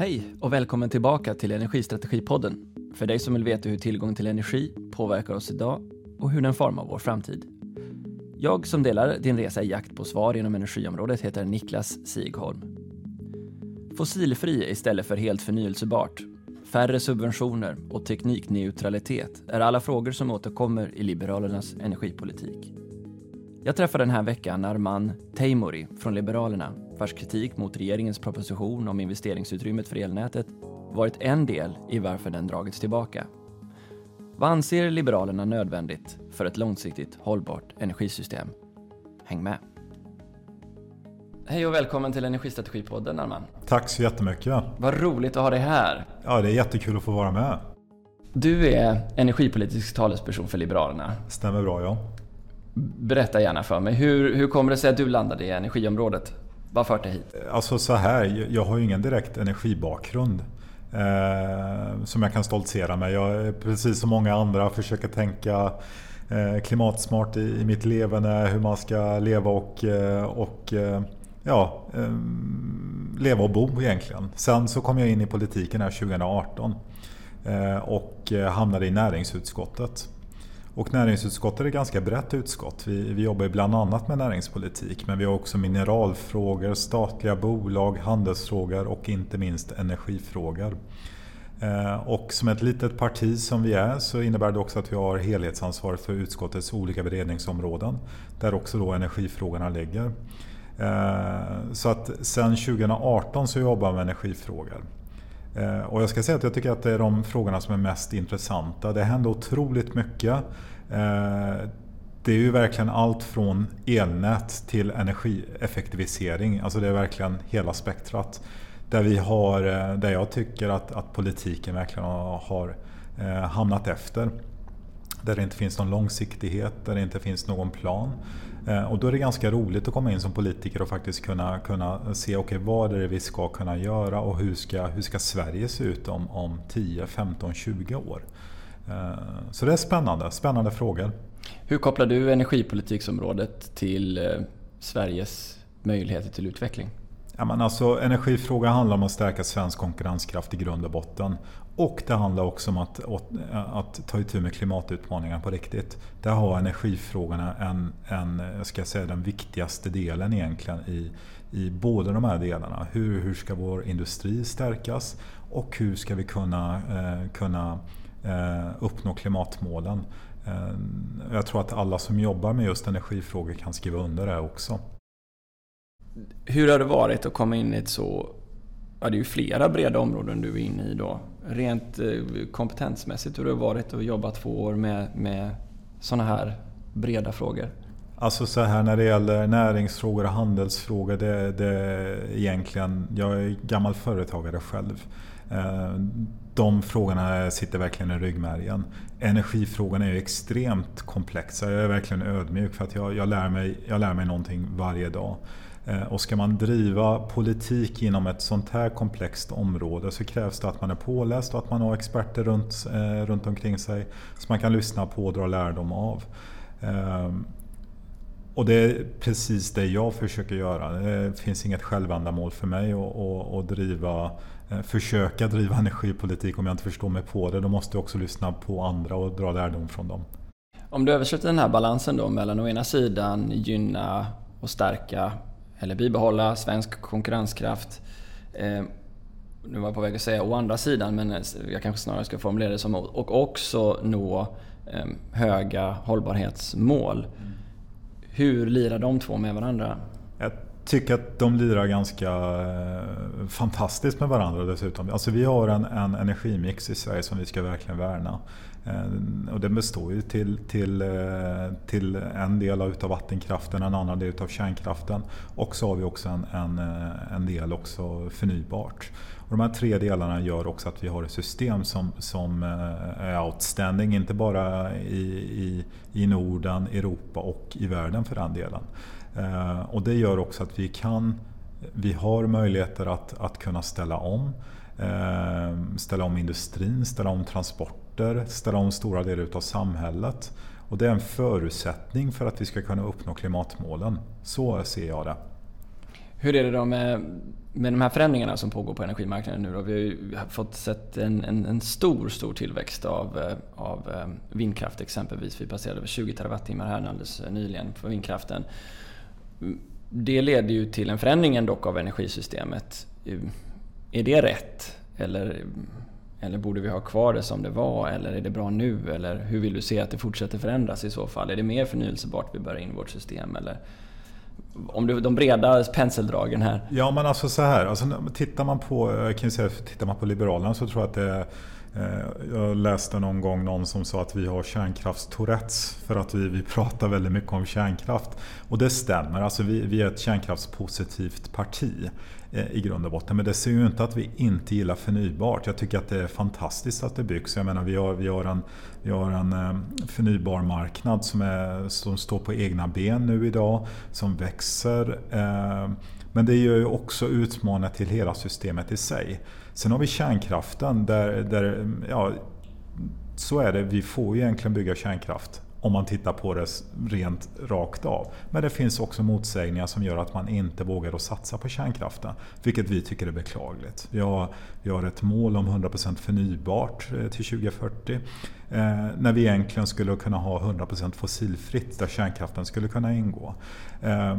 Hej och välkommen tillbaka till Energistrategipodden. För dig som vill veta hur tillgång till energi påverkar oss idag och hur den formar vår framtid. Jag som delar din resa i jakt på svar inom energiområdet heter Niklas Sigholm. Fossilfri istället för helt förnyelsebart, färre subventioner och teknikneutralitet är alla frågor som återkommer i Liberalernas energipolitik. Jag träffar den här veckan Arman Teimouri från Liberalerna vars kritik mot regeringens proposition om investeringsutrymmet för elnätet varit en del i varför den dragits tillbaka. Vad anser Liberalerna nödvändigt för ett långsiktigt hållbart energisystem? Häng med! Hej och välkommen till Energistrategipodden Arman. Tack så jättemycket. Vad roligt att ha dig här. Ja, det är jättekul att få vara med. Du är energipolitisk talesperson för Liberalerna. Stämmer bra, ja. Berätta gärna för mig, hur, hur kommer det sig att du landade i energiområdet? Vad fört dig hit? Alltså så här, jag har ju ingen direkt energibakgrund. Eh, som jag kan stoltsera med. Jag, precis som många andra, försöker tänka eh, klimatsmart i, i mitt levande, hur man ska leva och, eh, och eh, ja, eh, leva och bo egentligen. Sen så kom jag in i politiken här 2018 eh, och eh, hamnade i näringsutskottet. Och näringsutskottet är ett ganska brett utskott. Vi, vi jobbar bland annat med näringspolitik men vi har också mineralfrågor, statliga bolag, handelsfrågor och inte minst energifrågor. Eh, och som ett litet parti som vi är så innebär det också att vi har helhetsansvar för utskottets olika beredningsområden där också då energifrågorna ligger. Eh, så att sedan 2018 så jobbar vi med energifrågor. Eh, och jag ska säga att jag tycker att det är de frågorna som är mest intressanta. Det händer otroligt mycket. Eh, det är ju verkligen allt från elnät till energieffektivisering. Alltså det är verkligen hela spektrat. Där, vi har, eh, där jag tycker att, att politiken verkligen har hamnat efter. Där det inte finns någon långsiktighet, där det inte finns någon plan. Eh, och då är det ganska roligt att komma in som politiker och faktiskt kunna, kunna se okay, vad är det vi ska kunna göra och hur ska, hur ska Sverige se ut om, om 10, 15, 20 år. Eh, så det är spännande, spännande frågor. Hur kopplar du energipolitiksområdet till eh, Sveriges möjligheter till utveckling? Ja, men alltså, energifrågan handlar om att stärka svensk konkurrenskraft i grund och botten. Och det handlar också om att, att ta itu med klimatutmaningarna på riktigt. Där har energifrågorna en, en ska säga, den viktigaste delen egentligen i, i båda de här delarna. Hur, hur ska vår industri stärkas och hur ska vi kunna, eh, kunna eh, uppnå klimatmålen? Eh, jag tror att alla som jobbar med just energifrågor kan skriva under det också. Hur har det varit att komma in i ett så Ja, det är ju flera breda områden du är inne i då. Rent eh, kompetensmässigt hur det har varit att jobba två år med, med sådana här breda frågor? Alltså så här när det gäller näringsfrågor och handelsfrågor. Det, det egentligen, jag är gammal företagare själv. Eh, de frågorna sitter verkligen i ryggmärgen. Energifrågorna är extremt komplexa. Jag är verkligen ödmjuk för att jag, jag, lär, mig, jag lär mig någonting varje dag. Eh, och ska man driva politik inom ett sånt här komplext område så krävs det att man är påläst och att man har experter runt, eh, runt omkring sig som man kan lyssna på och dra lärdom av. Ehm, och det är precis det jag försöker göra. Eh, det finns inget självändamål för mig att, driva, försöka driva energipolitik om jag inte förstår mig på det. Då måste jag också lyssna på andra och dra lärdom från dem. Om du översätter den här balansen då mellan å ena sidan gynna och stärka eller bibehålla svensk konkurrenskraft. Eh, nu var jag på väg att säga å andra sidan, men eh, jag kanske snarare ska formulera det som och också nå eh, höga hållbarhetsmål. Mm. Hur lirar de två med varandra? Jag tycker att de lirar ganska eh, fantastiskt med varandra dessutom. Alltså vi har en, en energimix i Sverige som vi ska verkligen värna. Eh, och den består ju till, till, eh, till en del av vattenkraften, en annan del av kärnkraften och så har vi också en, en, eh, en del också förnybart. Och de här tre delarna gör också att vi har ett system som, som är outstanding, inte bara i, i, i Norden, Europa och i världen för den delen. Och det gör också att vi kan vi har möjligheter att, att kunna ställa om. Ställa om industrin, ställa om transport orter, ställa om stora delar av samhället. Och det är en förutsättning för att vi ska kunna uppnå klimatmålen. Så ser jag det. Hur är det då med, med de här förändringarna som pågår på energimarknaden nu då? Vi har ju fått sett en, en, en stor, stor tillväxt av, eh, av eh, vindkraft exempelvis. Vi passerade över 20 terawattimmar här alldeles eh, nyligen på vindkraften. Det leder ju till en förändring dock av energisystemet. Är det rätt? Eller, eller borde vi ha kvar det som det var? Eller är det bra nu? Eller hur vill du se att det fortsätter förändras i så fall? Är det mer förnyelsebart vi börjar in i vårt system? Eller om du, de breda penseldragen här. Ja men alltså så här, alltså, tittar, man på, eh, kan säga, tittar man på Liberalerna så tror jag att det är... jag läste någon gång någon som sa att vi har kärnkraftstourettes för att vi, vi pratar väldigt mycket om kärnkraft. Och det stämmer, alltså vi, vi är ett kärnkraftspositivt parti. Eh, I grund och botten. Men det ser ju inte att vi inte gillar förnybart. Jag tycker att det är fantastiskt att det byggs. Jag menar, vi har, vi har en, vi har en eh, förnybar marknad som, är, som står på egna ben nu idag, som växer. Eh, men det gör ju också utmaningar till hela systemet i sig. Sen har vi kärnkraften där, där ja, så är det, vi får ju egentligen bygga kärnkraft om man tittar på det rent rakt av. Men det finns också motsägningar som gör att man inte vågar att satsa på kärnkraften. Vilket vi tycker är beklagligt. Vi har, vi har ett mål om 100% förnybart eh, till 2040. Eh, när vi egentligen skulle kunna ha 100% fossilfritt där kärnkraften skulle kunna ingå. Eh,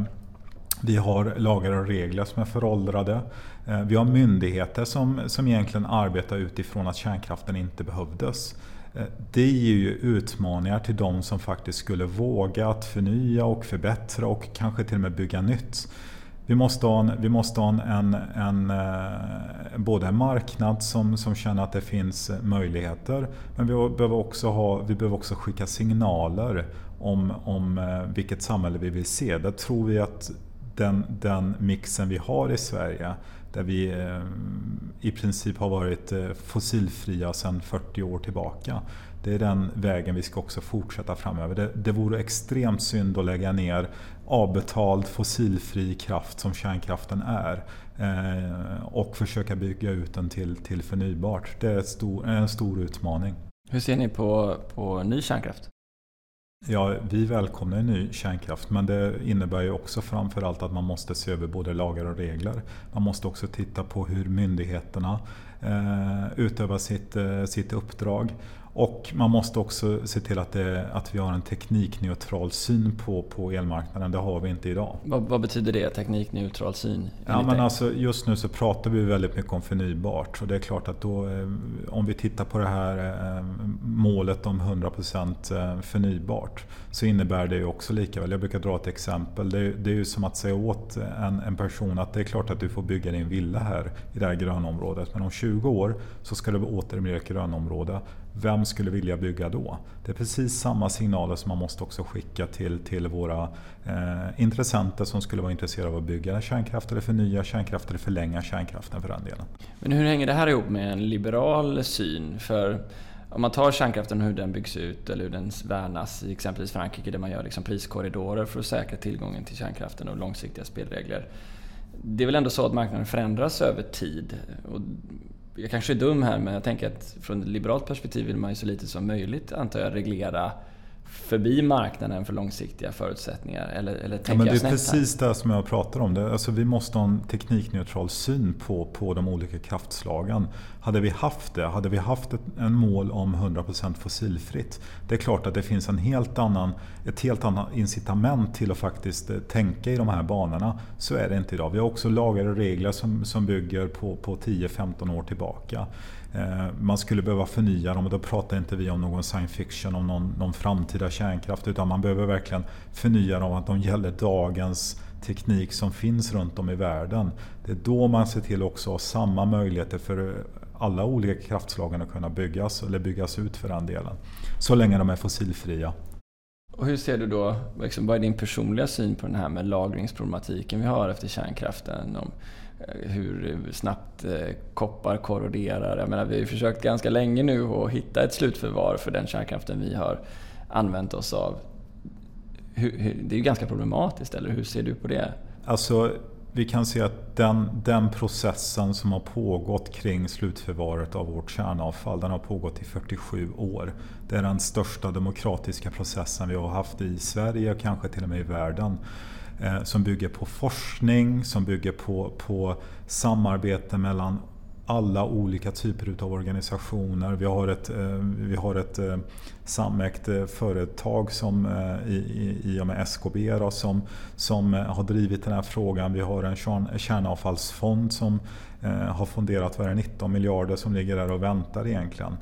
vi har lagar och regler som är föråldrade. Eh, vi har myndigheter som, som egentligen arbetar utifrån att kärnkraften inte behövdes. Eh, det ger ju utmaningar till de som faktiskt skulle våga att förnya och förbättra och kanske till och med bygga nytt. Vi måste ha en, vi måste ha en, en, en eh, både en marknad som, som känner att det finns möjligheter men vi behöver också, ha, vi behöver också skicka signaler om, om eh, vilket samhälle vi vill se. Där tror vi att den, den mixen vi har i Sverige där vi eh, i princip har varit eh, fossilfria sedan 40 år tillbaka. Det är den vägen vi ska också fortsätta framöver. Det, det vore extremt synd att lägga ner avbetald fossilfri kraft som kärnkraften är eh, och försöka bygga ut den till, till förnybart. Det är, stor, en stor utmaning. Hur ser ni på, på ny kärnkraft? Ja, vi välkomnar ny kärnkraft men det innebär ju också framförallt att man måste se över både lagar och regler. Man måste också titta på hur myndigheterna eh, utövar sitt, eh, sitt uppdrag. Och man måste också se till att, det, att vi har en teknikneutral syn på, på elmarknaden. Det har vi inte idag. Vad, vad betyder det, teknikneutral syn? Ja, men alltså, just nu så pratar vi väldigt mycket om förnybart. Och det är klart att då, eh, om vi tittar på det här eh, målet om 100% eh, förnybart så innebär det ju också lika väl. Jag brukar dra ett exempel. Det är, det är ju som att säga åt en, en person att det är klart att du får bygga din villa här i det här grönområdet. Men om 20 år så ska det åter bli ett grönområde. Vem skulle vilja bygga då? Det är precis samma signaler som man måste också skicka till, till våra eh, intressenter som skulle vara intresserade av att bygga kärnkraft eller förnya kärnkraft eller förlänga kärnkraften för den delen. Men hur hänger det här ihop med en liberal syn? För om man tar kärnkraften och hur den byggs ut eller hur den värnas i exempelvis Frankrike där man gör liksom priskorridorer för att säkra tillgången till kärnkraften och långsiktiga spelregler. Det är väl ändå så att marknaden förändras över tid. Och jag kanske är dum här men jag tänker att från ett liberalt perspektiv vill man ju så lite som möjligt antar jag reglera förbi marknaden för långsiktiga förutsättningar? Eller, eller tänker ja, men det är precis det som jag pratar om. Det, alltså, vi måste ha en teknikneutral syn på, på de olika kraftslagen. Hade vi haft det, hade vi haft ett en mål om 100% fossilfritt, det är klart att det finns en helt annan, ett helt annat incitament till att faktiskt eh, tänka i de här banorna. Så är det inte idag. Vi har också lagar och regler som, som bygger på, på 10-15 år tillbaka. Eh, man skulle behöva förnya dem och då pratar inte vi om någon science fiction, om någon, någon framtida kärnkraft utan man behöver verkligen förnya dem att de gäller dagens teknik som finns runt om i världen. Det är då man ser till också att ha samma möjligheter för alla olika kraftslagen att kunna byggas eller byggas ut för den delen. Så länge de är fossilfria. Och hur ser du då, liksom, vad är din personliga syn på den här med lagringsproblematiken vi har efter kärnkraften? Om Eh, hur snabbt eh, koppar korroderar. Jag menar, vi har ju försökt ganska länge nu att hitta ett slutförvar för den kärnkraften vi har använt oss av. det är ju ganska problematiskt, eller hur ser du på det? Alltså, vi kan se att den, den processen som har pågått kring slutförvaret av vårt kärnavfall, den har pågått i 47 år. Det är den största demokratiska processen vi har haft i Sverige och kanske till och med i världen. Eh, som bygger på forskning, som bygger på, på samarbete mellan alla olika typer av organisationer. Vi har ett, eh, vi har ett eh, samägt eh, företag som, i, i, och med SKB då, som, som har drivit den här frågan. Vi har en kärnavfallsfond som har fonderat vad 19 miljarder som ligger där och väntar egentligen.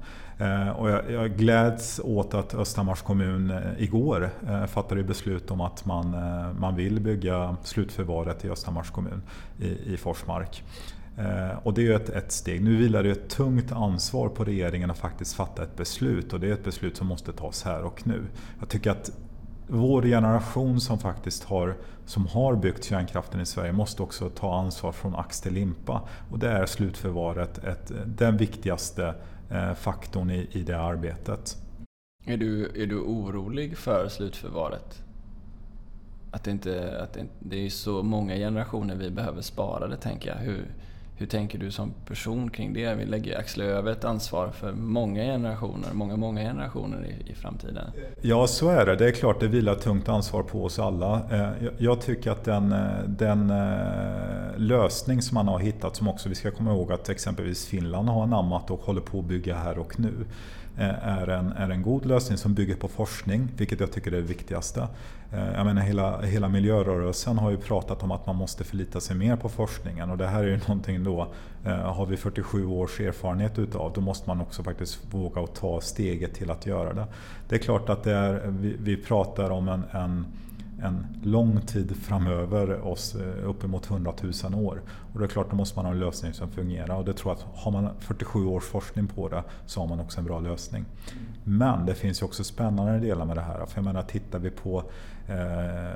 Och jag, jag gläds åt att Östhammars kommun igår fattade beslut om att man, man vill bygga slutförvaret i Östhammars kommun i, i Forsmark. Eh, och det är ett, ett steg. Nu vilar det ett tungt ansvar på regeringen att faktiskt fatta ett beslut och det är ett beslut som måste tas här och nu. Jag tycker att vår generation som faktiskt har, som har byggt kärnkraften i Sverige måste också ta ansvar från ax till limpa. Och det är slutförvaret ett, den viktigaste eh, faktorn i, i det arbetet. Är du, är du orolig för slutförvaret? Att det, inte, att det, det är så många generationer vi behöver spara det, tänker jag. Hur, hur tänker du som person kring det? Vi lägger axla över ett ansvar för många generationer, många, många generationer i, i framtiden. Ja, så är det. Det är klart det vilar tungt ansvar på oss alla. Eh, jag tycker att den, eh, den eh, lösning som man har hittat, som också vi ska komma ihåg att exempelvis Finland har anammat och håller på att bygga här och nu Eh, är en, är en god lösning som bygger på forskning, vilket jag tycker är det viktigaste. Eh, jag menar, hela, hela miljörörelsen har ju pratat om att man måste förlita sig mer på forskningen och det här är ju någonting då, eh, har vi 47 års erfarenhet utav, då måste man också faktiskt våga och ta steget till att göra det. Det är klart att det är, vi, vi pratar om en, en en lång tid framöver oss, eh, uppemot 100 000 år. Och det är klart, då måste man ha en lösning som fungerar. Och det tror jag att har man 47 års forskning på det så har man också en bra lösning. Men det finns ju också spännande delar med det här. För jag menar, tittar vi på eh,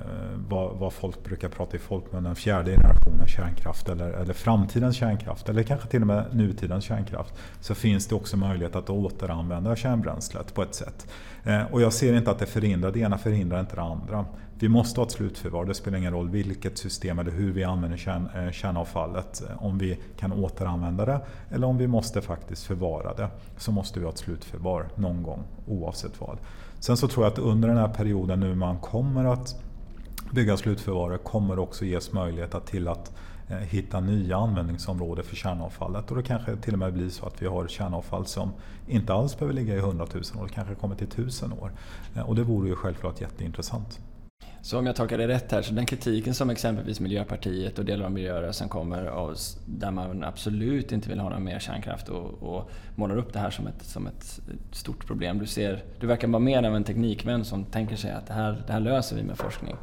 vad, vad, folk brukar prata i folkmun, den fjärde generationen kärnkraft eller, eller framtidens kärnkraft eller kanske till och med nutidens kärnkraft. Så finns det också möjlighet att återanvända kärnbränslet på ett sätt. Eh, och jag ser inte att det förhindrar, det ena förhindrar inte det andra. Vi måste ha ett slutförvar, det spelar ingen roll vilket system eller hur vi använder kärn, eh, kärnavfallet. Om vi kan återanvända det eller om vi måste faktiskt förvara det så måste vi ha ett slutförvar någon gång oavsett vad. Sen så tror jag att under den här perioden nu man kommer att bygga slutförvaret kommer det också ges möjlighet att till att eh, hitta nya användningsområden för kärnavfallet. Och det kanske till och med blir så att vi har kärnavfall som inte alls behöver ligga i 100 000 år, det kanske kommer till 1000 år. Eh, och det vore ju självklart jätteintressant. Så om jag tolkar det rätt här, så den kritiken som exempelvis Miljöpartiet och delar av miljörörelsen kommer av, där man absolut inte vill ha någon mer kärnkraft och, och målar upp det här som ett, som ett stort problem. Du, ser, du verkar vara mer av en teknikvän som tänker sig att det här, det här löser vi med forskning.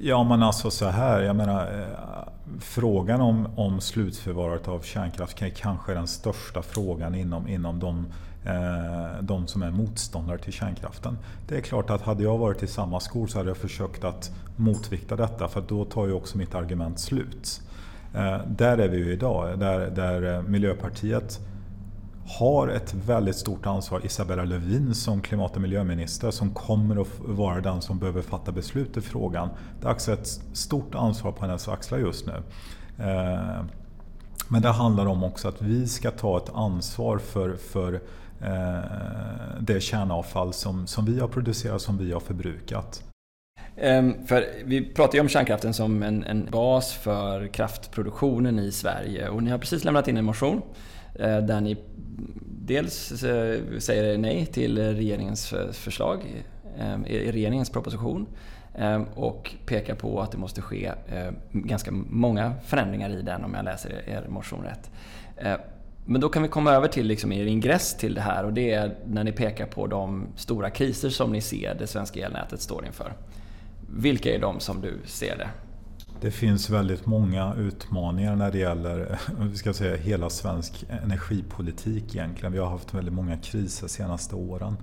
Ja men alltså så här, jag menar eh, frågan om, om slutförvaret av kärnkraft kanske är den största frågan inom, inom de Eh, de som är motståndare till kärnkraften. Det är klart att hade jag varit i samma skor så hade jag försökt att motvikta detta för då tar ju också mitt argument slut. Eh, där är vi ju idag, där, där eh, Miljöpartiet har ett väldigt stort ansvar, Isabella Lövin som klimat och miljöminister som kommer att vara den som behöver fatta beslut i frågan. Det är också ett stort ansvar på hennes axlar just nu. Men det handlar om också att vi ska ta ett ansvar för, för Eh, det kärnavfall som, som vi har producerat, som vi har förbrukat. Ehm, för vi pratar ju om kärnkraften som en, en, bas för kraftproduktionen i Sverige och ni har precis lämnat in en motion eh, där ni dels eh, säger nej till regeringens förslag, ehm, i regeringens proposition ehm, och pekar på att det måste ske ganska många förändringar i den om jag läser er motion rätt. Men då kan vi komma över till liksom er ingress till det här och det är när ni pekar på de stora kriser som ni ser det svenska elnätet står inför. Vilka är de som du ser det? Det finns väldigt många utmaningar när det gäller vi ska säga, hela svensk energipolitik egentligen. Vi har haft väldigt många kriser de senaste åren.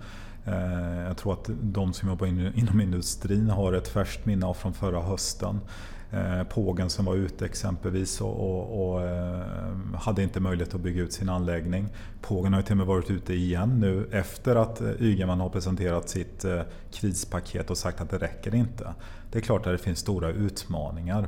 Eh, jag tror att de som jobbar inom industrin har ett färskt minne av från förra hösten. Eh, pågen som var ute exempelvis och, och, och, eh, hade inte möjlighet att bygga ut sin anläggning. Pågen har ju till och med varit ute igen nu efter att eh, Ygeman har presenterat sitt krispaket och sagt att det räcker inte. Det är klart att det finns stora utmaningar.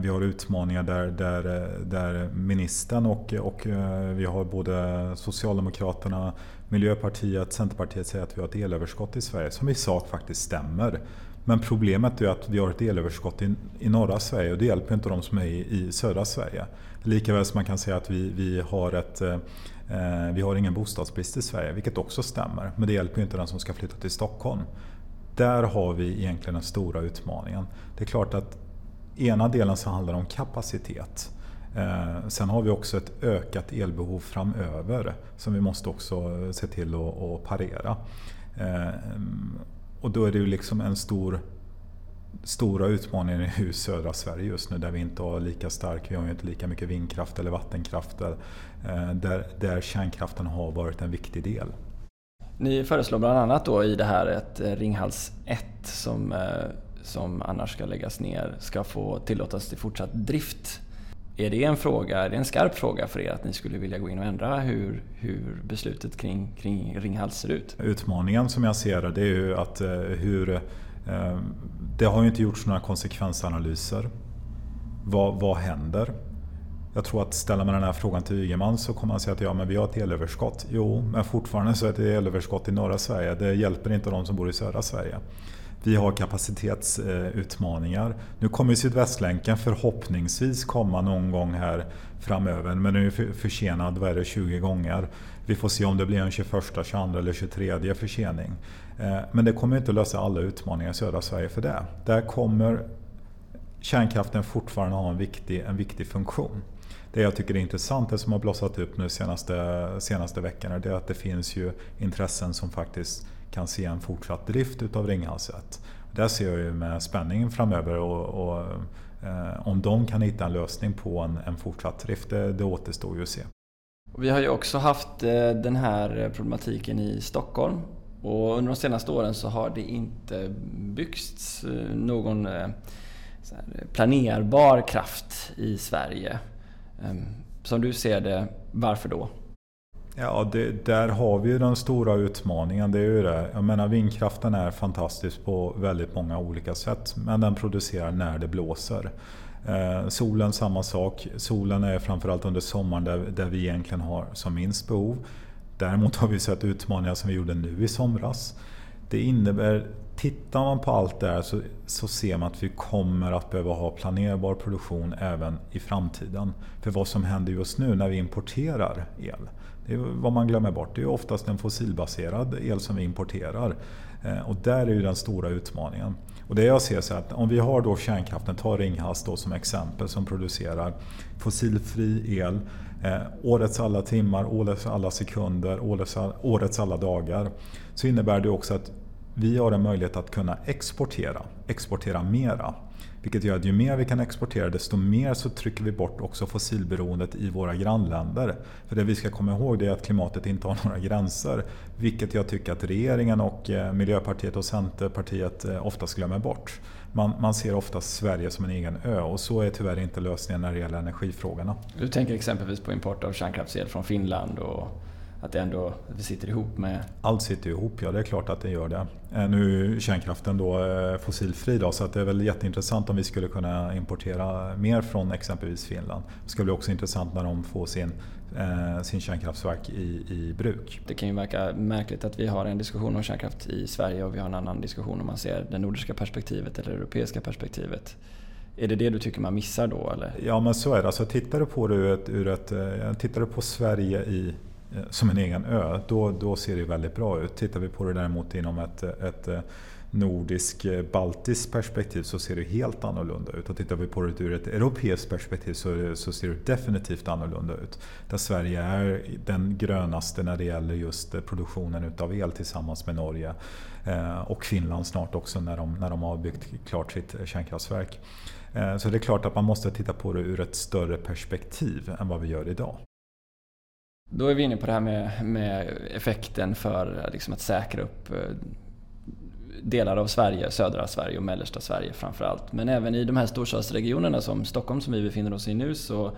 Vi har utmaningar där, där, där ministern och, och vi har både Socialdemokraterna, Miljöpartiet, Centerpartiet säger att vi har ett elöverskott i Sverige som i sak faktiskt stämmer. Men problemet är att vi har ett elöverskott i, i norra Sverige och det hjälper inte de som är i, i södra Sverige. Likaväl som man kan säga att vi, vi har ett eh, vi har ingen bostadsbrist i Sverige, vilket också stämmer. Men det hjälper inte den som ska flytta till Stockholm. Där har vi egentligen den stora utmaningen. Det är klart att ena delen så handlar det om kapacitet. Eh, sen har vi också ett ökat elbehov framöver som vi måste också se till att parera. Eh, och då är det ju liksom en stor stora utmaningen i södra Sverige just nu där vi inte har lika stark, vi har ju inte lika mycket vindkraft eller vattenkraft där, eh, där, där kärnkraften har varit en viktig del. Ni föreslår bland annat då i det här att eh, Ringhals 1 som, eh, som annars ska läggas ner ska få tillåtas till fortsatt drift. Är det en fråga, är det en skarp fråga för er att ni skulle vilja gå in och ändra hur, hur beslutet kring, kring Ringhals ser ut? Utmaningen som jag ser det, det är ju att eh, hur... Eh, det har ju inte gjorts några konsekvensanalyser. Vad, vad händer? Jag tror att ställer man den här frågan till Ygeman så kommer han säga att ja, men vi har ett elöverskott. Jo, men fortfarande så är det elöverskott i norra Sverige. Det hjälper inte de som bor i södra Sverige. Vi har kapacitetsutmaningar. Nu kommer Sydvästlänken förhoppningsvis komma någon gång här framöver. Men den är försenad, vad är det, 20 gånger. Vi får se om det blir en 21, 22 eller 23 försening. Eh, men det kommer inte lösa alla utmaningar i södra Sverige för det. Där kommer kärnkraften fortfarande ha en viktig, en viktig funktion. Det jag tycker är intressant, det som har blossat upp nu senaste, senaste veckorna, det är att det finns ju intressen som faktiskt kan se en fortsatt drift utav Ringhals 1. Där ser jag ju med spänning framöver och, och eh, om de kan hitta en lösning på en, en fortsatt drift, det, det återstår ju att se. Vi har ju också haft eh, den här problematiken i Stockholm och under de senaste åren så har det inte byggts eh, någon eh, planerbar kraft i Sverige. Ehm, som du ser det, varför då? Ja, det, där har vi ju den stora utmaningen. Det är ju det. Jag menar, vindkraften är fantastisk på väldigt många olika sätt. Men den producerar när det blåser. Eh, solen samma sak. Solen är framförallt under sommaren där, där vi egentligen har som minst behov. Däremot har vi sett utmaningar som vi gjorde nu i somras. Det innebär, tittar man på allt det här så, så ser man att vi kommer att behöva ha planerbar produktion även i framtiden. För vad som händer just nu när vi importerar el det är vad man glömmer bort. Det är oftast en fossilbaserad el som vi importerar. Eh, och där är ju den stora utmaningen. Och det jag ser så att om vi har då kärnkraften, ta Ringhals då som exempel som producerar fossilfri el eh, årets alla timmar, årets alla sekunder, årets, årets alla dagar. Så innebär det också att vi har en möjlighet att kunna exportera, exportera mera. Vilket gör att ju mer vi kan exportera desto mer så trycker vi bort också fossilberoendet i våra grannländer. För det vi ska komma ihåg är att klimatet inte har några gränser. Vilket jag tycker att regeringen och eh, Miljöpartiet och Centerpartiet eh, oftast glömmer bort. Man, man ser ofta Sverige som en egen ö och så är tyvärr inte lösningen när det gäller energifrågorna. Du tänker exempelvis på import av kärnkraftsel från Finland och att det ändå sitter ihop med... Allt sitter ihop, ja det är klart att det gör det. Eh, nu är kärnkraften då eh, fossilfri då, så att det är väl jätteintressant om vi skulle kunna importera mer från exempelvis Finland. Det ska bli också intressant när de får sin, eh, sin kärnkraftverk i, i bruk. Det kan ju verka märkligt att vi har en diskussion om kärnkraft i Sverige och vi har en annan diskussion om man ser det nordiska perspektivet eller det europeiska perspektivet. Är det det du tycker man missar då? Eller? Ja men så är det. Alltså, tittar du på det ur ett, ur ett, tittar du på Sverige i Eh, som en egen ö, då, då ser det väldigt bra ut. Tittar vi på det däremot inom ett, ett eh, nordisk-baltiskt eh, perspektiv så ser det helt annorlunda ut. Och tittar vi på det ur ett europeiskt perspektiv så, så ser det definitivt annorlunda ut. Där Sverige är den grönaste när det gäller just produktionen utav el tillsammans med Norge. Och Finland snart också när de, när de har byggt klart sitt kärnkraftverk. Så det är klart att man måste titta på det ur ett större perspektiv än vad vi gör idag. Då är vi inne på det här med, med effekten för liksom att säkra upp eh, delar av Sverige, södra Sverige och mellersta Sverige framförallt. Men även i de här storstadsregionerna som Stockholm som vi befinner oss i nu så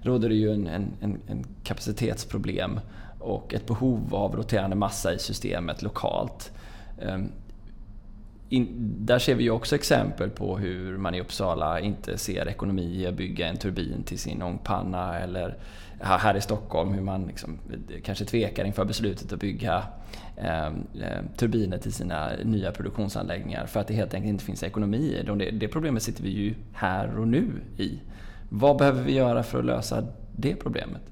råder det ju en, en, en kapacitetsproblem och ett behov av roterande massa i systemet lokalt. Ehm, in, där ser vi ju också exempel på hur man i Uppsala inte ser ekonomi i att bygga en turbin till sin ångpanna eller här i Stockholm hur man liksom, eh, kanske tvekar inför beslutet att bygga ehm, eh, turbiner till sina nya produktionsanläggningar för att det helt enkelt inte finns ekonomi i det. Det problemet sitter vi ju här och nu i. Vad behöver vi göra för att lösa det problemet?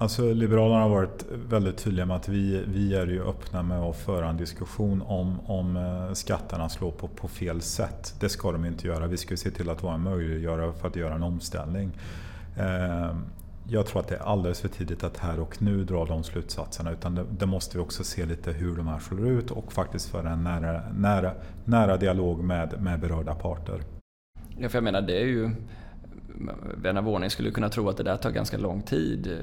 Alltså Liberalerna har varit väldigt tydliga med att vi, vi är ju öppna med att föra en diskussion om, om eh, skatterna slår på, på fel sätt. Det ska de inte göra. Vi ska se till att vara en möjliggörare för att göra en omställning. Eh, jag tror att det är alldeles för tidigt att här och nu dra de slutsatserna. Utan det, det måste vi också se lite hur de här slår ut och faktiskt föra en nära, nära, nära dialog med, med berörda parter. Ja, för jag menar det är ju vän av ordning skulle kunna tro att det där tar ganska lång tid.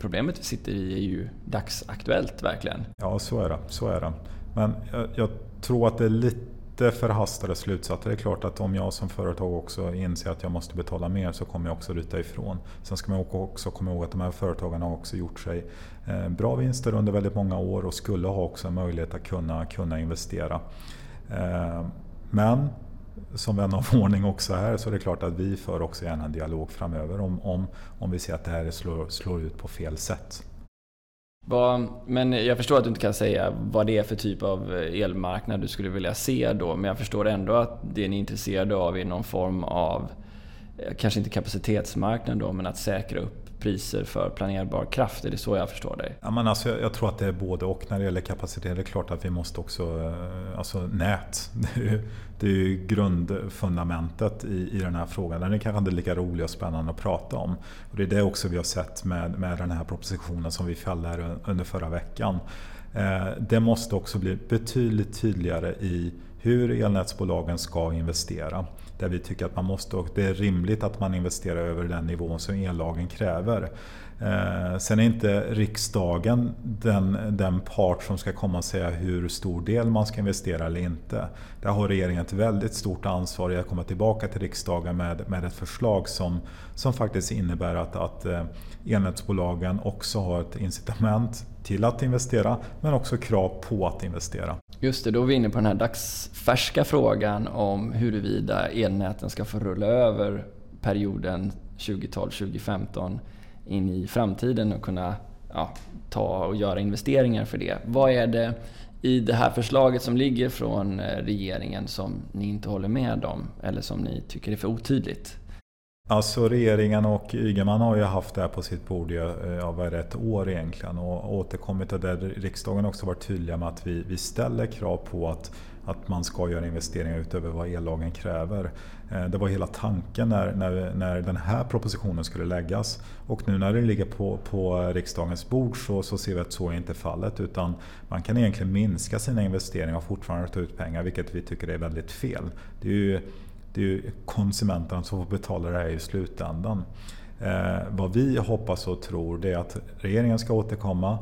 Problemet vi sitter i är ju dagsaktuellt verkligen. Ja, så är det. Så är det. Men jag, jag tror att det är lite Lite förhastade slutsatser. Det är klart att om jag som företag också inser att jag måste betala mer så kommer jag också ryta ifrån. Sen ska man också komma ihåg att de här företagen har också gjort sig eh, bra vinster under väldigt många år och skulle ha också en möjlighet att kunna, kunna investera. Eh, men som vän av ordning också här så är det klart att vi för också gärna en dialog framöver om, om, om vi ser att det här slår, slår ut på fel sätt. Men jag förstår att du inte kan säga vad det är för typ av eh, elmarknad du skulle vilja se då, men jag förstår ändå att det ni är intresserade av är någon form av, eh, kanske inte kapacitetsmarknad då, men att säkra upp priser för planerbar kraft. Är det så jag förstår dig? Ja, men alltså, jag tror att det är både och. När det gäller kapacitet det är klart att vi måste också... Eh, alltså nät. Det är ju, det är ju grundfundamentet i, i den här frågan. Den är kanske inte lika rolig och spännande att prata om. Och det är det också vi har sett med, med den här propositionen som vi fällde under förra veckan. Eh, det måste också bli betydligt tydligare i hur elnätsbolagen ska investera. Där vi tycker att man måste, och det är rimligt att man investerar över den nivån som ellagen kräver. Eh, sen är inte riksdagen den, den part som ska komma och säga hur stor del man ska investera eller inte. Där har regeringen ett väldigt stort ansvar i att komma tillbaka till riksdagen med, med ett förslag som, som faktiskt innebär att, att eh, elnätsbolagen också har ett incitament till att investera men också krav på att investera. Just det, då är vi inne på den här dagsfärska frågan om huruvida elnäten ska få rulla över perioden 2012-2015 in i framtiden och kunna ja, ta och göra investeringar för det. Vad är det i det här förslaget som ligger från eh, regeringen som ni inte håller med om eller som ni tycker är för otydligt? Alltså regeringen och Ygeman har ju haft det här på sitt bord i eh, ja, vad ett år egentligen och återkommit och där riksdagen också varit tydliga med att vi, vi ställer krav på att, att man ska göra investeringar utöver vad ellagen kräver. Eh, det var hela tanken när, när, när den här propositionen skulle läggas och nu när den ligger på, på riksdagens bord så, så ser vi att så är inte fallet utan man kan egentligen minska sina investeringar och fortfarande ta ut pengar vilket vi tycker är väldigt fel. Det är ju, det är ju konsumenterna som får betala det här i slutändan. Eh, vad vi hoppas och tror det är att regeringen ska återkomma.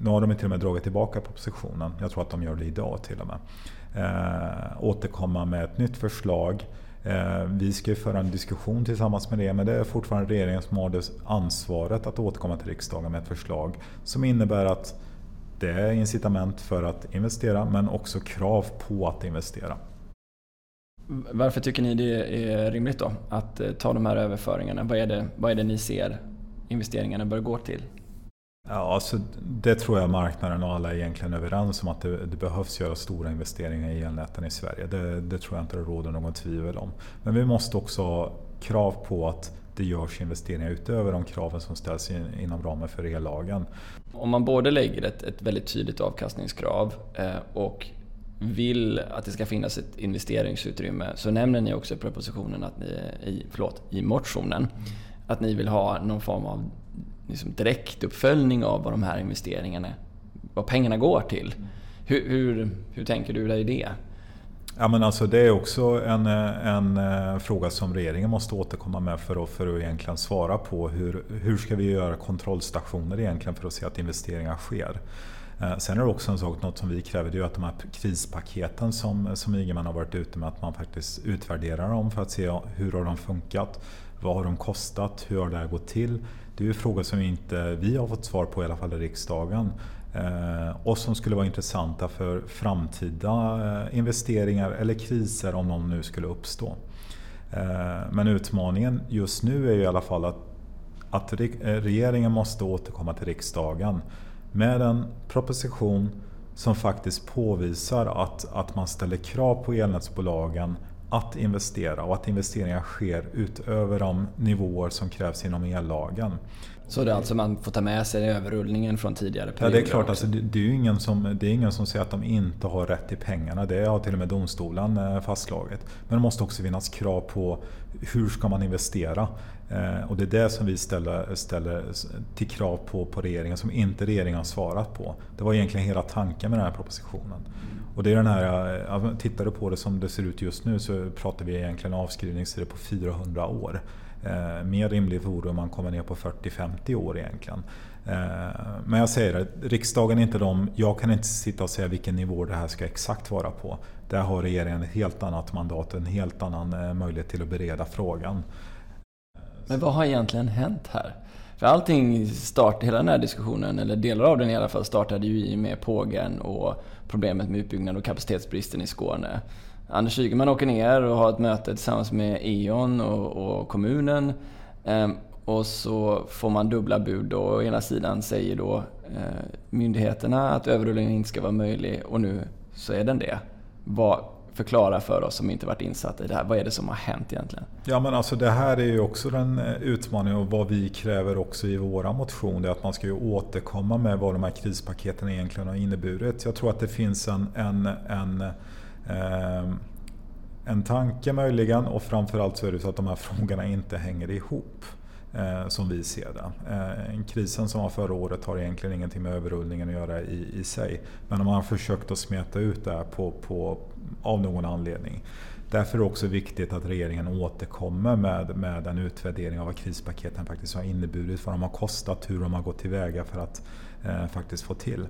Nu har de till och med dragit tillbaka propositionen. Jag tror att de gör det idag till och med. Eh, återkomma med ett nytt förslag. Eh, vi ska ju föra en diskussion tillsammans med det men det är fortfarande regeringen som har ansvaret att återkomma till riksdagen med ett förslag som innebär att det är incitament för att investera men också krav på att investera. Varför tycker ni det är rimligt då att eh, ta de här överföringarna? Vad är det, vad är det ni ser investeringarna bör gå till? Ja, alltså, det tror jag marknaden och alla är egentligen överens om att det, det behövs göra stora investeringar i elnäten i Sverige. Det, det, tror jag inte det råder någon tvivel om. Men vi måste också ha krav på att det görs investeringar utöver de kraven som ställs in, inom ramen för ellagen. Om man både lägger ett, ett väldigt tydligt avkastningskrav eh, och vill att det ska finnas ett investeringsutrymme så nämner ni också i propositionen, att ni, i, förlåt, i motionen, att ni vill ha någon form av liksom direktuppföljning av vad de här investeringarna, vad pengarna går till. Hur, hur, hur tänker du dig det? Ja, men alltså det är också en, en eh, fråga som regeringen måste återkomma med för att, för att egentligen svara på. Hur, hur ska vi göra kontrollstationer egentligen för att se att investeringar sker? Eh, sen är det också en sak, något som vi kräver, det är att de här krispaketen som, som Ygeman har varit ute med, att man faktiskt utvärderar dem för att se hur har de funkat? Vad har de kostat? Hur har det här gått till? Det är ju frågor som inte vi har fått svar på i alla fall i riksdagen. Eh, och som skulle vara intressanta för framtida eh, investeringar eller kriser om de nu skulle uppstå. Eh, men utmaningen just nu är ju i alla fall att, att regeringen måste återkomma till riksdagen med en proposition som faktiskt påvisar att, att man ställer krav på elnätsbolagen att investera och att investeringar sker utöver de nivåer som krävs inom ellagen. Så det är alltså man får ta med sig överrullningen från tidigare perioder? Ja, det är klart. Alltså, det, är ju ingen som, det är ingen som säger att de inte har rätt till pengarna. Det har till och med domstolen eh, fastslagit. Men det måste också finnas krav på hur ska man investera? Eh, och det är det som vi ställer, ställer till krav på, på regeringen som inte regeringen har svarat på. Det var egentligen hela tanken med den här propositionen. Och det är den här, eh, tittar du på det som det ser ut just nu så pratar vi egentligen avskrivningstider på 400 år. Eh, mer rimligt vore om man kommer ner på 40-50 år egentligen. Eh, men jag säger det, riksdagen är inte de, jag kan inte sitta och säga vilken nivå det här ska exakt vara på. Där har regeringen ett helt annat mandat, och en helt annan eh, möjlighet till att bereda frågan. Men vad har egentligen hänt här? För allting startade, hela den här diskussionen, eller delar av den i alla fall, startade ju i med pågen och problemet med utbyggnad och kapacitetsbristen i Skåne. Anders Ygeman åker ner och har ett möte tillsammans med E.ON och, och kommunen. Ehm, och så får man dubbla bud då. å ena sidan säger då eh, myndigheterna att överrullningen inte ska vara möjlig och nu så är den det. Vad, förklara för oss som inte varit insatta i det här. Vad är det som har hänt egentligen? Ja men alltså det här är ju också en eh, utmaning och vad vi kräver också i våra motion. Det är att man ska ju återkomma med vad de här krispaketen egentligen har inneburit. Jag tror att det finns en, en, en eh, en tanke möjligen och framförallt så är det så att de här frågorna inte hänger ihop. Eh, som vi ser det. Eh, krisen som var förra året har egentligen ingenting med överrullningen att göra i, i sig. Men man har försökt att smeta ut det här på, på, av någon anledning. Därför är det också viktigt att regeringen återkommer med, med en utvärdering av vad krispaketen faktiskt har inneburit, vad de har kostat, hur de har gått tillväga för att eh, faktiskt få till.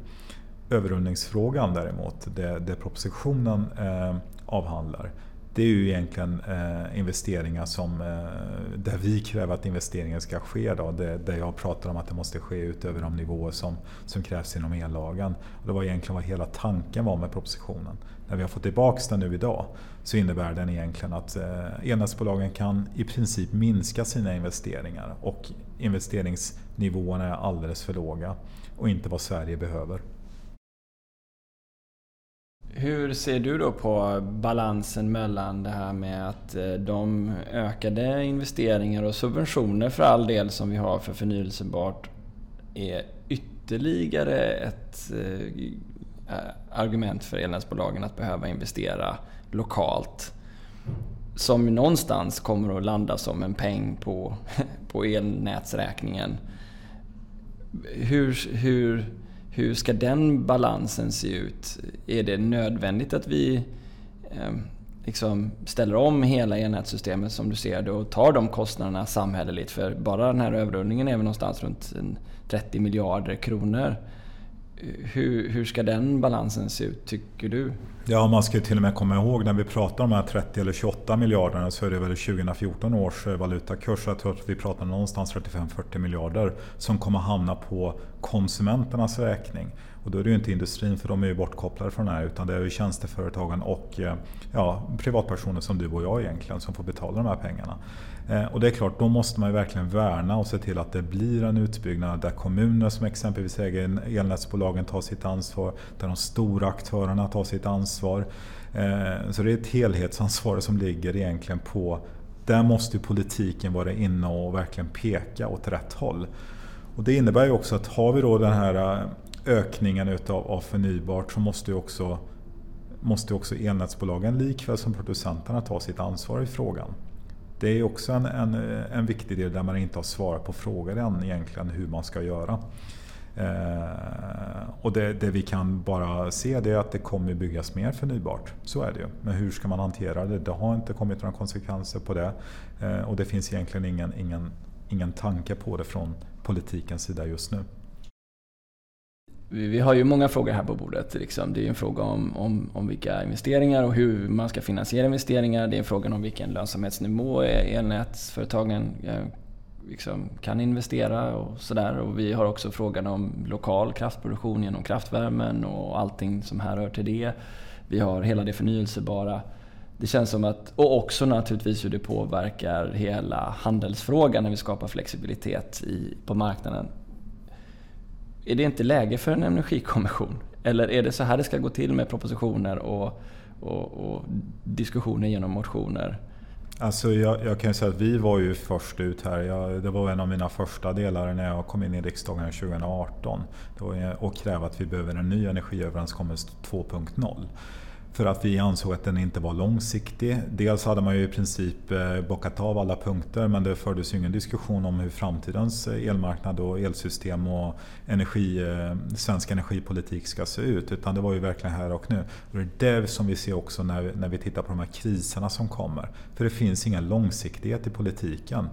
Överrullningsfrågan däremot, det, det propositionen eh, avhandlar, det är ju egentligen eh, investeringar som, eh, där vi kräver att investeringen ska ske. Då, det, där jag pratar om att det måste ske utöver de nivåer som, som krävs inom ellagen. Och det var egentligen vad hela tanken var med propositionen. När vi har fått tillbaka den nu idag så innebär den egentligen att eh, elnätsbolagen kan i princip minska sina investeringar och investeringsnivåerna är alldeles för låga och inte vad Sverige behöver. Hur ser du då på balansen mellan det här med att eh, de ökade investeringar och subventioner för all del som vi har för förnyelsebart är ytterligare ett eh, eh, argument för elnätsbolagen att behöva investera lokalt. Som någonstans kommer att landa som en peng på, på elnätsräkningen. Hur, hur hur ska den balansen se ut? Är det nödvändigt att vi eh, liksom ställer om hela elnätssystemet som du ser det och tar de kostnaderna samhälleligt? För bara den här överrullningen är väl någonstans runt 30 miljarder kronor. Hur, hur ska den balansen se ut, tycker du? Ja, man ska till och med komma ihåg när vi pratar om de här 30 eller 28 miljarderna så är det väl 2014 års eh, valutakurs. Jag tror att vi pratar någonstans 35-40 miljarder som kommer hamna på konsumenternas räkning. Och då är det ju inte industrin för de är ju bortkopplade från det här utan det är ju tjänsteföretagen och eh, ja, privatpersoner som du och jag egentligen som får betala de här pengarna. Eh, och det är klart, då måste man ju verkligen värna och se till att det blir en utbyggnad där kommuner som exempelvis äger elnätsbolagen tar sitt ansvar, där de stora aktörerna tar sitt ansvar. Eh, så det är ett helhetsansvar som ligger egentligen på där måste politiken vara inne och verkligen peka åt rätt håll. Och det innebär ju också att har vi då den här eh, ökningen utav, av förnybart så måste ju också, måste också elnätsbolagen likväl som producenterna ta sitt ansvar i frågan. Det är också en, en, en viktig del där man inte har svarat på frågor än egentligen hur man ska göra. Eh, och det, det, vi kan bara se det är att det kommer byggas mer förnybart. Så är det ju. Men hur ska man hantera det? Det har inte kommit några konsekvenser på det. Eh, och det finns egentligen ingen, ingen, ingen tanke på det från politikens sida just nu vi har ju många frågor här på bordet. Liksom. Det är en fråga om, om, om vilka investeringar och hur man ska finansiera investeringar. Det är en fråga om vilken lönsamhetsnivå elnätsföretagen eh, liksom kan investera och sådär. Och vi har också frågan om lokal kraftproduktion genom kraftvärmen och allting som här hör till det. Vi har hela det förnyelsebara. Det känns som att, och också naturligtvis hur det påverkar hela handelsfrågan när vi skapar flexibilitet i, på marknaden. Är det inte läge för en energikommission? Eller är det så här det ska gå till med propositioner och, och, och diskussioner genom motioner? Alltså jag, jag, kan säga att vi var ju först ut här. Jag, det var en av mina första delar när jag kom in i riksdagen 2018. Och kräva att vi behöver en ny energiöverenskommelse 2.0. För att vi ansåg att den inte var långsiktig. Dels hade man ju i princip eh, bockat av alla punkter men det fördes ju ingen diskussion om hur framtidens eh, elmarknad och elsystem och energi, eh, svensk energipolitik ska se ut. Utan det var ju verkligen här och nu. Och det är det som vi ser också när, när vi tittar på de här kriserna som kommer. För det finns ingen långsiktighet i politiken.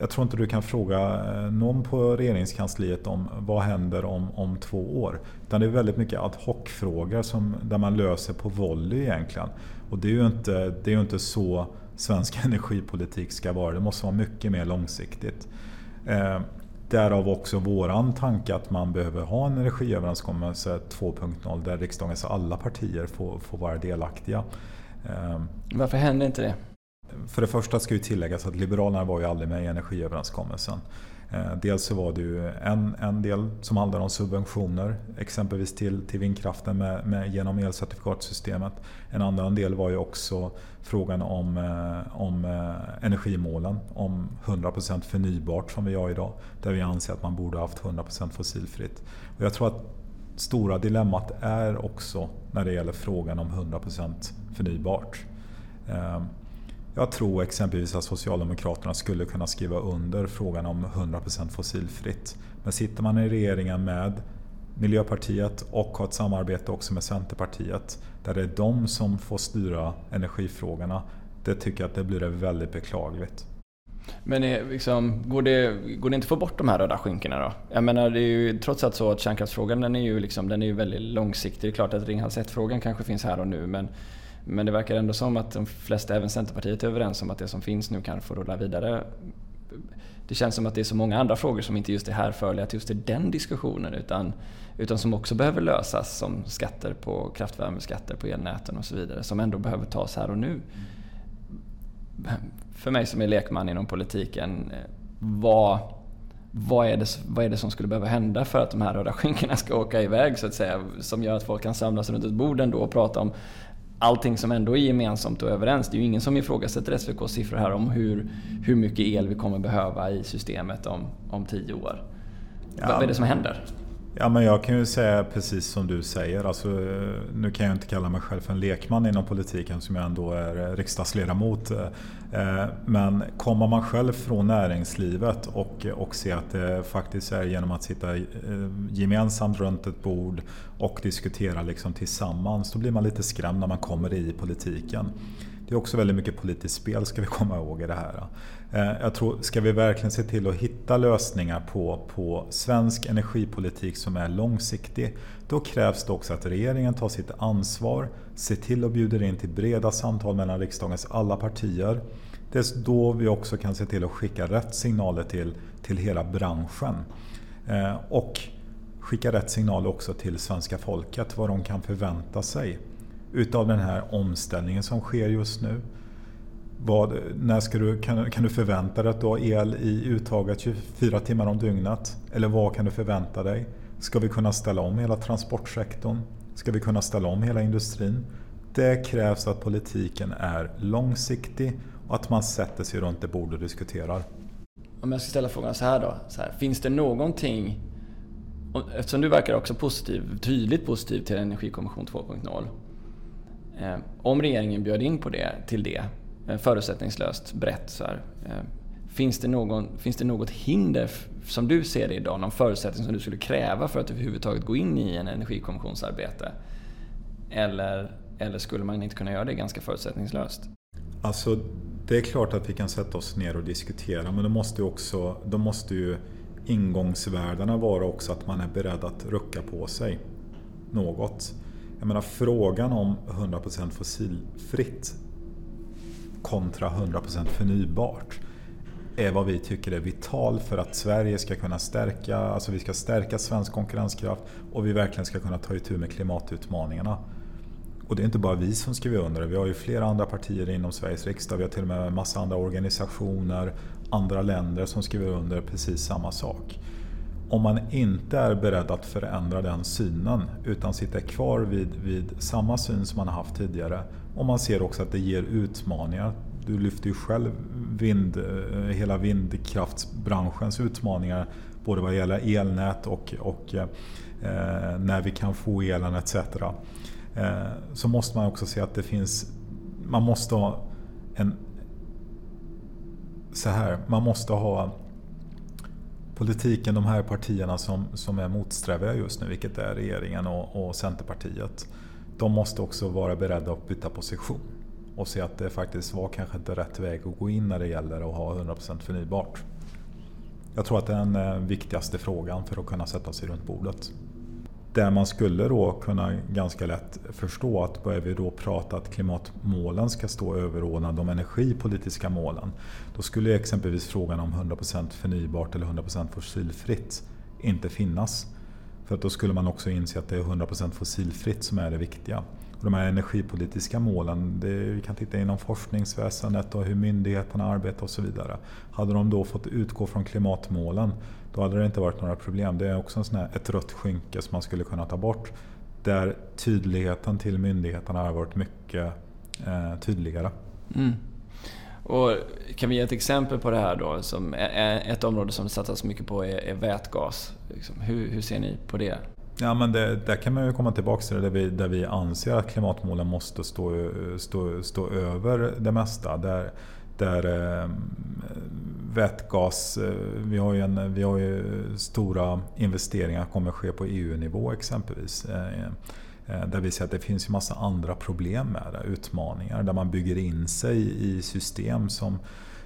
Jag tror inte du kan fråga eh, någon på regeringskansliet om vad händer om, om två år. Utan det är väldigt mycket ad hoc-frågor där man löser på volley egentligen. Och det är ju inte, det är inte så svensk energipolitik ska vara. Det måste vara mycket mer långsiktigt. Eh, därav också våran tanke att man behöver ha en energiöverenskommelse 2.0 där riksdagens alla partier får, får vara delaktiga. Eh, Varför händer inte det? För det första ska ju tilläggas att Liberalerna var ju aldrig med i energiöverenskommelsen. Eh, dels så var det ju en, en del som handlade om subventioner, exempelvis till, till vindkraften med, med, genom elcertifikatsystemet. En annan del var ju också frågan om, eh, om eh, energimålen, om 100% förnybart som vi har idag. Där vi anser att man borde ha haft 100% fossilfritt. Och jag tror att stora dilemmat är också när det gäller frågan om 100% förnybart. Jag tror exempelvis att Socialdemokraterna skulle kunna skriva under frågan om 100% fossilfritt. Men sitter man i regeringen med Miljöpartiet och har ett samarbete också med Centerpartiet där det är de som får styra energifrågorna. Det tycker jag att det blir väldigt beklagligt. Men är, liksom, går, det, går det inte att få bort de här röda skynkena då? Jag menar, det är ju trots allt så att kärnkraftsfrågan den är ju, liksom, den är ju väldigt långsiktig. Det är klart att Ringhals 1-frågan kanske finns här och nu men men det verkar ändå som att de flesta, även Centerpartiet, är överens om att det som finns nu kan få rulla vidare. Det känns som att det är så många andra frågor som inte just är härförliga till just den diskussionen utan, utan som också behöver lösas som skatter på kraftvärmeskatter på elnäten och så vidare som ändå behöver tas här och nu. För mig som är lekman inom politiken, vad, vad, är det, vad är det som skulle behöva hända för att de här röda skinkorna ska åka iväg så att säga? Som gör att folk kan samlas runt ett bord ändå och prata om allting som ändå är gemensamt och överens. Det är ju ingen som ifrågasätter SVKs siffror här om hur, hur mycket el vi kommer behöva i systemet om, om tio år. Ja. Vad är det som händer? Ja, men jag kan ju säga precis som du säger. Alltså, nu kan jag inte kalla mig själv för en lekman inom politiken som jag ändå är eh, riksdagsledamot. Eh, men kommer man själv från näringslivet och, eh, och ser att det faktiskt är genom att sitta gemensamt runt ett bord och diskutera liksom tillsammans, då blir man lite skrämd när man kommer i politiken. Det är också väldigt mycket politiskt spel ska vi komma ihåg i det här. Eh, jag tror, ska vi verkligen se till att hitta lösningar på, på svensk energipolitik som är långsiktig, då krävs det också att regeringen tar sitt ansvar, ser till att bjuder in till breda samtal mellan riksdagens alla partier. Det är då vi också kan se till att skicka rätt signaler till, till hela branschen. Eh, och skicka rätt signaler också till svenska folket, vad de kan förvänta sig utav den här omställningen som sker just nu. Vad, när ska du, kan, kan du förvänta dig att du har el i uttaget 24 timmar om dygnet? Eller vad kan du förvänta dig? Ska vi kunna ställa om hela transportsektorn? Ska vi kunna ställa om hela industrin? Det krävs att politiken är långsiktig och att man sätter sig runt det bord och diskuterar. Om jag ska ställa frågan så här då. Så här, finns det någonting, eftersom du verkar också positiv, tydligt positiv till Energikommission 2.0. Eh, om regeringen bjöd in på det, till det eh, förutsättningslöst brett. Så här. Eh, finns, det någon, finns det något hinder som du ser det idag, någon förutsättning som du skulle kräva för att överhuvudtaget gå in i en energikommissionsarbete? Eller, eller skulle man inte kunna göra det ganska förutsättningslöst? Alltså, det är klart att vi kan sätta oss ner och diskutera men då måste, också, då måste ju ingångsvärdena vara också att man är beredd att rucka på sig något. Jag menar frågan om 100% fossilfritt kontra 100% förnybart. är vad vi tycker är vital för att Sverige ska kunna stärka, alltså vi ska stärka svensk konkurrenskraft och vi verkligen ska kunna ta itu med klimatutmaningarna. Och det är inte bara vi som skriver under det. Vi har ju flera andra partier inom Sveriges riksdag. Vi har till och med en massa andra organisationer, andra länder som skriver under precis samma sak. Om man inte är beredd att förändra den synen utan sitter kvar vid, vid samma syn som man har haft tidigare och man ser också att det ger utmaningar. Du lyfter ju själv vind, eh, hela vindkraftsbranschens utmaningar både vad gäller elnät och, och eh, när vi kan få elen etc. Eh, så måste man också se att det finns, man måste ha en, så här, man måste ha politiken, de här partierna som, som är motsträviga just nu, vilket är regeringen och, och Centerpartiet. De måste också vara beredda att byta position och se att det faktiskt var kanske inte rätt väg att gå in när det gäller att ha 100% förnybart. Jag tror att det är den eh, viktigaste frågan för att kunna sätta sig runt bordet. Där man skulle då kunna ganska lätt förstå att börjar vi då prata att klimatmålen ska stå överordnade de energipolitiska målen. Då skulle exempelvis frågan om 100% förnybart eller 100% fossilfritt inte finnas. För då skulle man också inse att det är 100% fossilfritt som är det viktiga. Och de här energipolitiska målen, det, vi kan titta inom forskningsväsendet och hur myndigheterna arbetar och så vidare. Hade de då fått utgå från klimatmålen då hade det inte varit några problem. Det är också en sån här, ett rött skynke som man skulle kunna ta bort. Där tydligheten till myndigheterna har varit mycket eh, tydligare. Mm. Och kan vi ge ett exempel på det här då? Som ett område som det satsas mycket på är, är vätgas. Liksom, hur, hur, ser ni på det? Ja, men det, där kan man ju komma tillbaka till det där vi, där vi anser att klimatmålen måste stå, stå, stå över det mesta. Där, där ehm, eh, vätgas, vi har, ju en, vi har ju stora investeringar som kommer ske på EU-nivå exempelvis. Eh, eh, där vi ser att det finns ju massa andra problem med det, utmaningar. Där man bygger in sig i system som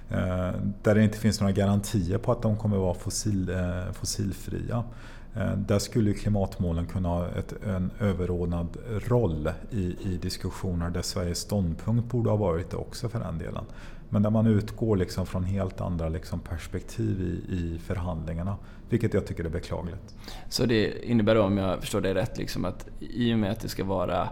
eh, där det inte finns några garantier på att de kommer vara fossil, eh, fossilfria. Eh, där skulle klimatmålen kunna ha ett, en överordnad roll i, i diskussioner där Sveriges ståndpunkt borde ha varit det också för den delen. Men där man utgår liksom från helt andra liksom perspektiv i, i förhandlingarna. Vilket jag tycker är beklagligt. Så det innebär då, om jag förstår dig rätt, liksom att i och med att det ska vara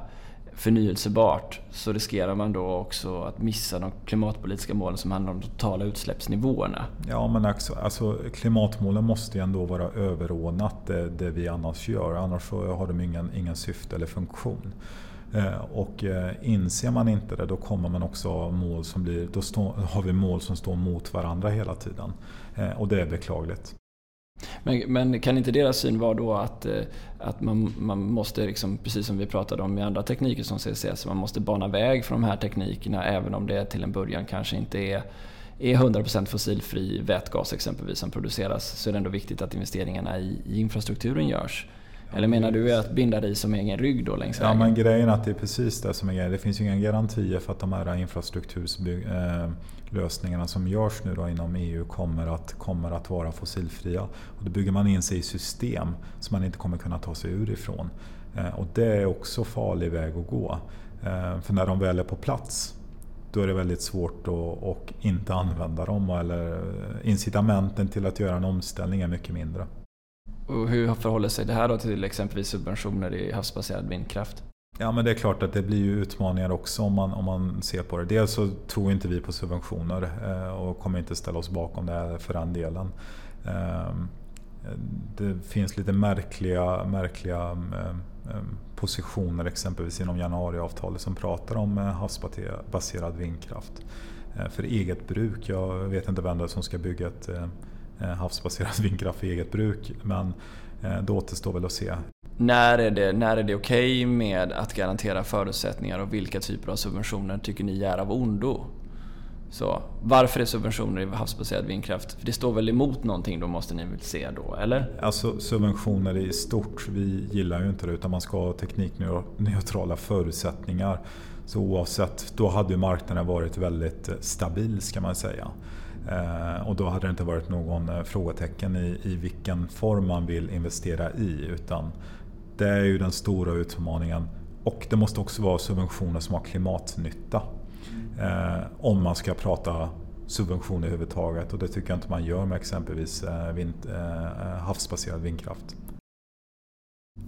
förnyelsebart så riskerar man då också att missa de klimatpolitiska målen som handlar om de totala utsläppsnivåerna. Ja, men också, alltså klimatmålen måste ju ändå vara överordnat det, det vi annars gör. Annars så har de ingen, ingen syfte eller funktion. Eh, och eh, inser man inte det då kommer man också ha mål som blir, då stå, har vi mål som står mot varandra hela tiden. Eh, och det är beklagligt. Men, men, kan inte deras syn vara då att, eh, att man, man måste, liksom, precis som vi pratade om med andra tekniker som CCS, man måste bana väg för de här teknikerna även om det till en början kanske inte är är 100% fossilfri vätgas exempelvis som produceras så är det ändå viktigt att investeringarna i, i infrastrukturen görs. Eller menar du att binda dig som egen rygg då längs vägen? Ja men grejen är att det är precis det som är grejen. Det finns ju inga garantier för att de här infrastrukturlösningarna som görs nu då inom EU kommer att, kommer att vara fossilfria. Och då bygger man in sig i system som man inte kommer kunna ta sig ur ifrån. Eh, och det är också farlig väg att gå. Eh, för när de väl är på plats då är det väldigt svårt att inte använda dem. Eller incitamenten till att göra en omställning är mycket mindre. Och hur förhåller sig det här då till exempelvis subventioner i havsbaserad vindkraft? Ja men det är klart att det blir ju utmaningar också om man, om man ser på det. Dels så tror inte vi på subventioner eh, och kommer inte ställa oss bakom det för den delen. Eh, det finns lite märkliga, märkliga eh, positioner exempelvis inom januariavtalet som pratar om havsbaserad vindkraft för eget bruk. Jag vet inte vem det är som ska bygga ett havsbaserad vindkraft för eget bruk. Men eh, det återstår väl att se. När är det, när är det okej okay med att garantera förutsättningar och vilka typer av subventioner tycker ni är av ondo? Så, varför är subventioner i havsbaserad vindkraft? För det står väl emot någonting då måste ni väl se då, eller? Alltså subventioner i stort, vi gillar ju inte det utan man ska ha teknikneutrala förutsättningar. Så oavsett, då hade marknaden varit väldigt stabil ska man säga. Eh, och då hade det inte varit någon eh, frågetecken i, i vilken form man vill investera i. Utan det är ju den stora utmaningen. Och det måste också vara subventioner som har klimatnytta. Eh, om man ska prata subventioner överhuvudtaget och det tycker jag inte man gör med exempelvis eh, vind, havsbaserad vindkraft.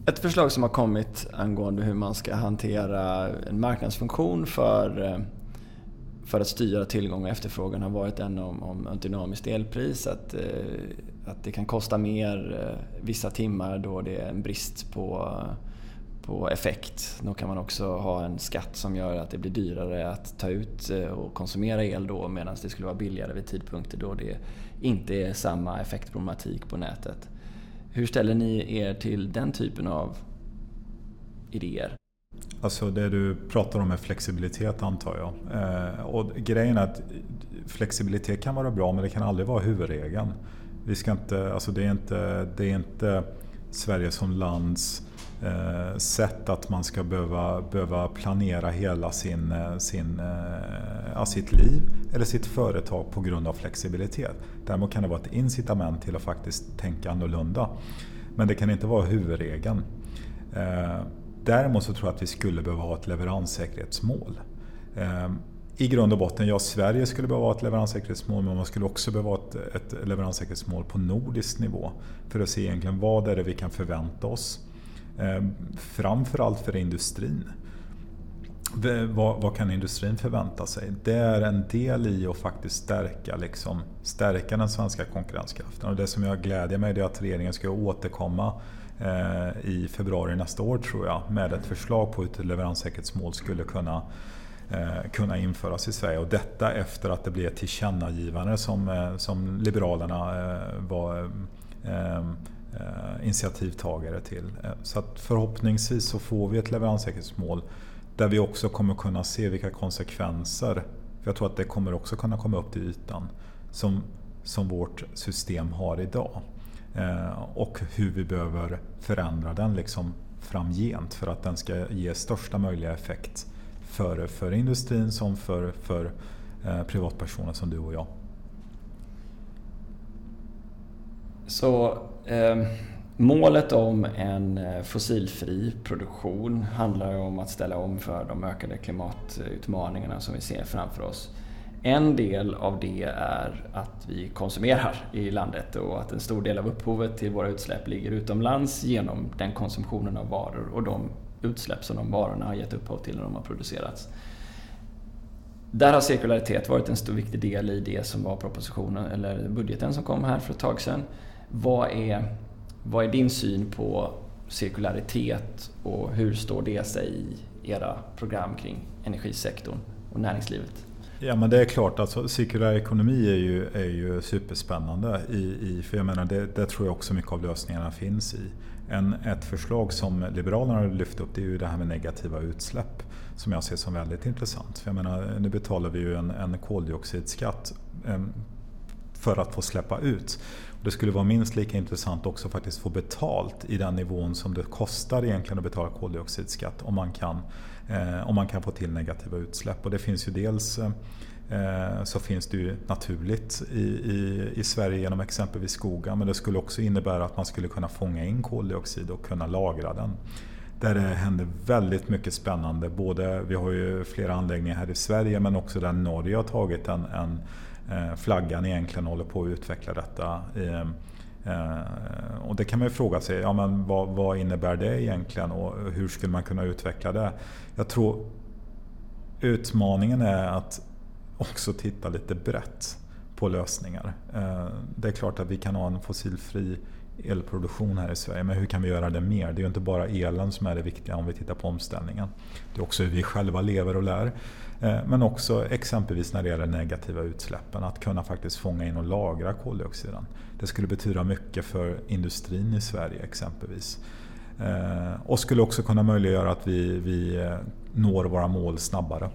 Ett förslag som har kommit angående hur man ska hantera en marknadsfunktion för, för att styra tillgång och efterfrågan har varit en om, om ett dynamiskt elpris. Att, eh, att det kan kosta mer eh, vissa timmar då det är en brist på på effekt. Då kan man också ha en skatt som gör att det blir dyrare att ta ut eh, och konsumera el då medan det skulle vara billigare vid tidpunkter då det inte är samma effektproblematik på nätet. Hur ställer ni er till den typen av idéer? Alltså det du pratar om är flexibilitet antar jag. Eh, och grejen är att flexibilitet kan vara bra men det kan aldrig vara huvudregeln. Vi ska inte, alltså det, är inte, det är inte Sverige som lands eh, sätt att man ska behöva, behöva planera hela sin, eh, sin, ja, sitt liv eller sitt företag på grund av flexibilitet. Däremot kan det vara ett incitament till att faktiskt tänka annorlunda. Men det kan inte vara huvudregeln. Däremot så tror jag att vi skulle behöva ha ett leveranssäkerhetsmål. Ehm, I grund och botten, ja Sverige skulle behöva ha ett leveranssäkerhetsmål men man skulle också behöva ha ett, ett leveranssäkerhetsmål på nordisk nivå. För att se egentligen vad är det vi kan förvänta oss. Ehm, framförallt för industrin. Vad, vad, kan industrin förvänta sig? Det är en del i att faktiskt stärka, liksom, stärka den svenska konkurrenskraften. Och det som jag glädjer mig är att regeringen ska återkomma Eh, i februari nästa år tror jag med ett förslag på hur ett leveranssäkerhetsmål skulle kunna eh, kunna införas i Sverige. Och detta efter att det blev ett tillkännagivande som, eh, som Liberalerna var initiativtagare till. Så att förhoppningsvis så får vi ett leveranssäkerhetsmål där vi också kommer kunna se vilka konsekvenser, för jag tror att det kommer också kunna komma upp till ytan, som, som vårt system har idag. Eh, och hur vi behöver förändra den liksom framgent för att den ska ge största möjliga effekt för, för industrin som för, för eh, privatpersoner som du och jag. Så eh, målet om en eh, fossilfri produktion handlar om att ställa om för de ökade klimatutmaningarna som vi ser framför oss. En del av det är att vi konsumerar i landet och att en stor del av upphovet till våra utsläpp ligger utomlands genom den konsumtionen av varor och de utsläpp som de varorna har gett upphov till när de har producerats. Där har cirkularitet varit en stor viktig del i det som var propositionen eller budgeten som kom här för ett tag sedan. Vad är, vad är din syn på cirkularitet och hur står det sig i era program kring energisektorn och näringslivet? Ja men det är klart, alltså, cirkulär ekonomi är ju, är ju superspännande. I, i, för jag menar, det, det tror jag också mycket av lösningarna finns i. En, ett förslag som Liberalerna har lyft upp det är ju det här med negativa utsläpp som jag ser som väldigt intressant. För jag menar, nu betalar vi ju en, en koldioxidskatt för att få släppa ut. Det skulle vara minst lika intressant också faktiskt få betalt i den nivån som det kostar egentligen att betala koldioxidskatt om man kan, eh, om man kan få till negativa utsläpp. Och det finns ju dels eh, så finns det ju naturligt i, i, i Sverige genom exempelvis skogar men det skulle också innebära att man skulle kunna fånga in koldioxid och kunna lagra den. Där det händer väldigt mycket spännande. Både, vi har ju flera anläggningar här i Sverige men också där Norge har tagit en, en Eh, flaggan egentligen håller på att utveckla detta. Ehm, eh, och det kan man ju fråga sig, ja, men vad, vad innebär det egentligen och hur skulle man kunna utveckla det? Jag tror utmaningen är att också titta lite brett på lösningar. Eh, det är klart att vi kan ha en fossilfri elproduktion här i Sverige, men hur kan vi göra det mer? Det är ju inte bara elen som är det viktiga om vi tittar på omställningen. Det är också hur vi själva lever och lär. Eh, men också exempelvis när det gäller negativa utsläppen, att kunna faktiskt fånga in och lagra koldioxiden. Det skulle betyda mycket för industrin i Sverige exempelvis. Eh, och skulle också kunna möjliggöra att vi, vi eh, når våra mål snabbare.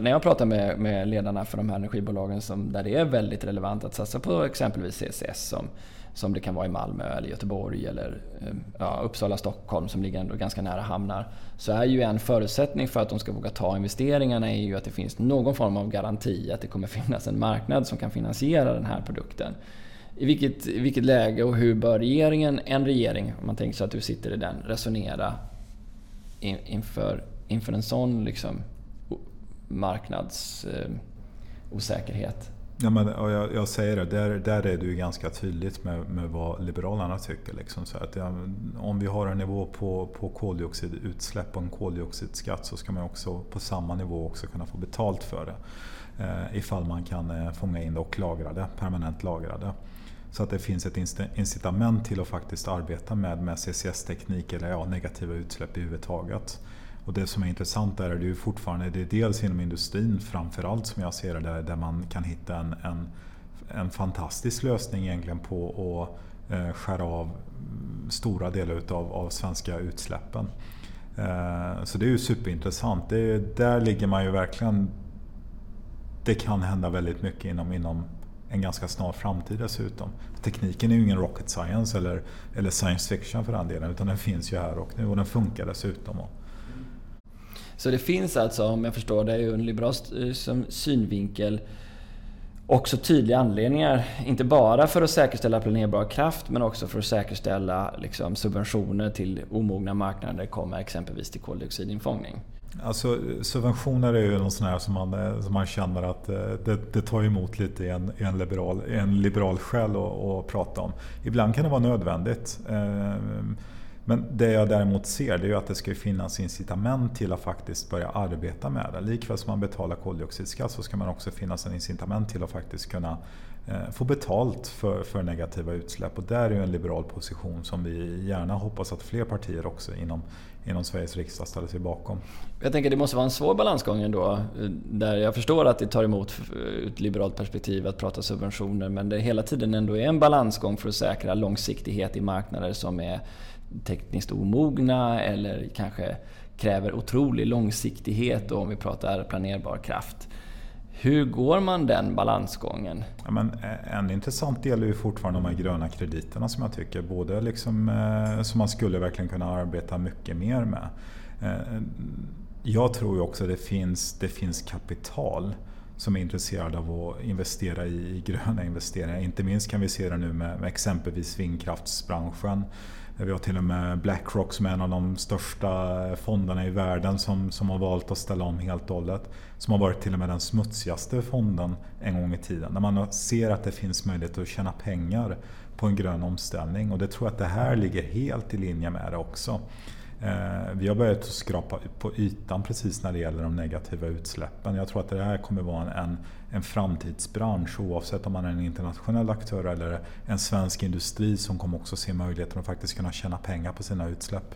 När jag pratar med, med ledarna för de här energibolagen som, där det är väldigt relevant att satsa på exempelvis CCS som som det kan vara i Malmö eller Göteborg eller eh, ja, Uppsala, Stockholm som ligger ändå ganska nära hamnar. Så är ju en förutsättning för att de ska våga ta investeringarna är ju att det finns någon form av garanti att det kommer finnas en marknad som kan finansiera den här produkten. I vilket, i vilket läge och hur bör regeringen, en regering, om man tänker sig att du sitter i den, resonera in, inför, inför en sån liksom, marknadsosäkerhet? Eh, Ja, men, jag, jag, säger det, där, där är det ju ganska tydligt med, med vad Liberalerna tycker. Liksom, så att, ja, om vi har en nivå på, på koldioxidutsläpp och en koldioxidskatt så ska man också på samma nivå också kunna få betalt för det. Eh, ifall man kan eh, fånga in det och lagra det, permanent lagra det. Så att det finns ett incitament till att faktiskt arbeta med, med CCS-teknik eller ja, negativa utsläpp överhuvudtaget. Och det som är intressant där är det ju fortfarande, det är dels inom industrin framförallt som jag ser det, där, där man kan hitta en, en, en fantastisk lösning egentligen på att eh, skära av stora delar utav, av svenska utsläppen. Eh, så det är ju superintressant. Det, där ligger man ju verkligen... Det kan hända väldigt mycket inom, inom en ganska snar framtid dessutom. Tekniken är ju ingen rocket science eller, eller science fiction för den delen utan den finns ju här och nu och den funkar dessutom. Så det finns alltså, om jag förstår det, ur en liberal eh, synvinkel också tydliga anledningar, inte bara för att säkerställa planerbar kraft men också för att säkerställa liksom, subventioner till omogna marknader det kommer exempelvis till koldioxidinfångning. Alltså, subventioner är ju något sånt här som man, eh, som man känner att eh, det, det tar emot lite i en, i en, liberal, en liberal själ att prata om. Ibland kan det vara nödvändigt. Ehm, men det jag däremot ser det är att det ska finnas incitament till att faktiskt börja arbeta med det. Likväl som man betalar koldioxidskatt så ska man också finnas en incitament till att faktiskt kunna eh, få betalt för, för negativa utsläpp. Och där är ju en liberal position som vi gärna hoppas att fler partier också inom, inom Sveriges riksdag ställer sig bakom. Jag tänker det måste vara en svår balansgång ändå. Eh, där jag förstår att det tar emot ur eh, ett liberalt perspektiv att prata subventioner men det hela tiden ändå är en balansgång för att säkra långsiktighet i marknader som är tekniskt omogna eller kanske kräver otrolig långsiktighet om vi pratar planerbar kraft. Hur går man den balansgången? Ja, men eh, en intressant del är ju fortfarande de här gröna krediterna som jag tycker både liksom, eh, som man skulle verkligen kunna arbeta mycket mer med. Eh, jag tror ju också att det finns, det finns kapital som är intresserade av att investera i gröna investeringar. Inte minst kan vi se det nu med, med exempelvis vindkraftsbranschen Eh, vi har till och med Blackrock som är en av de största eh, fonderna i världen som, som har valt att ställa om helt och hållet. Som har varit till och med den smutsigaste fonden en gång i tiden. Där man ser att det finns möjlighet att tjäna pengar på en grön omställning. Och det tror jag att det här ligger helt i linje med det också. Eh, vi har börjat skrapa på ytan precis när det gäller de negativa utsläppen. Jag tror att det här kommer vara en, en framtidsbransch oavsett om man är en internationell aktör eller en svensk industri som kommer också se möjligheten att faktiskt kunna tjäna pengar på sina utsläpp.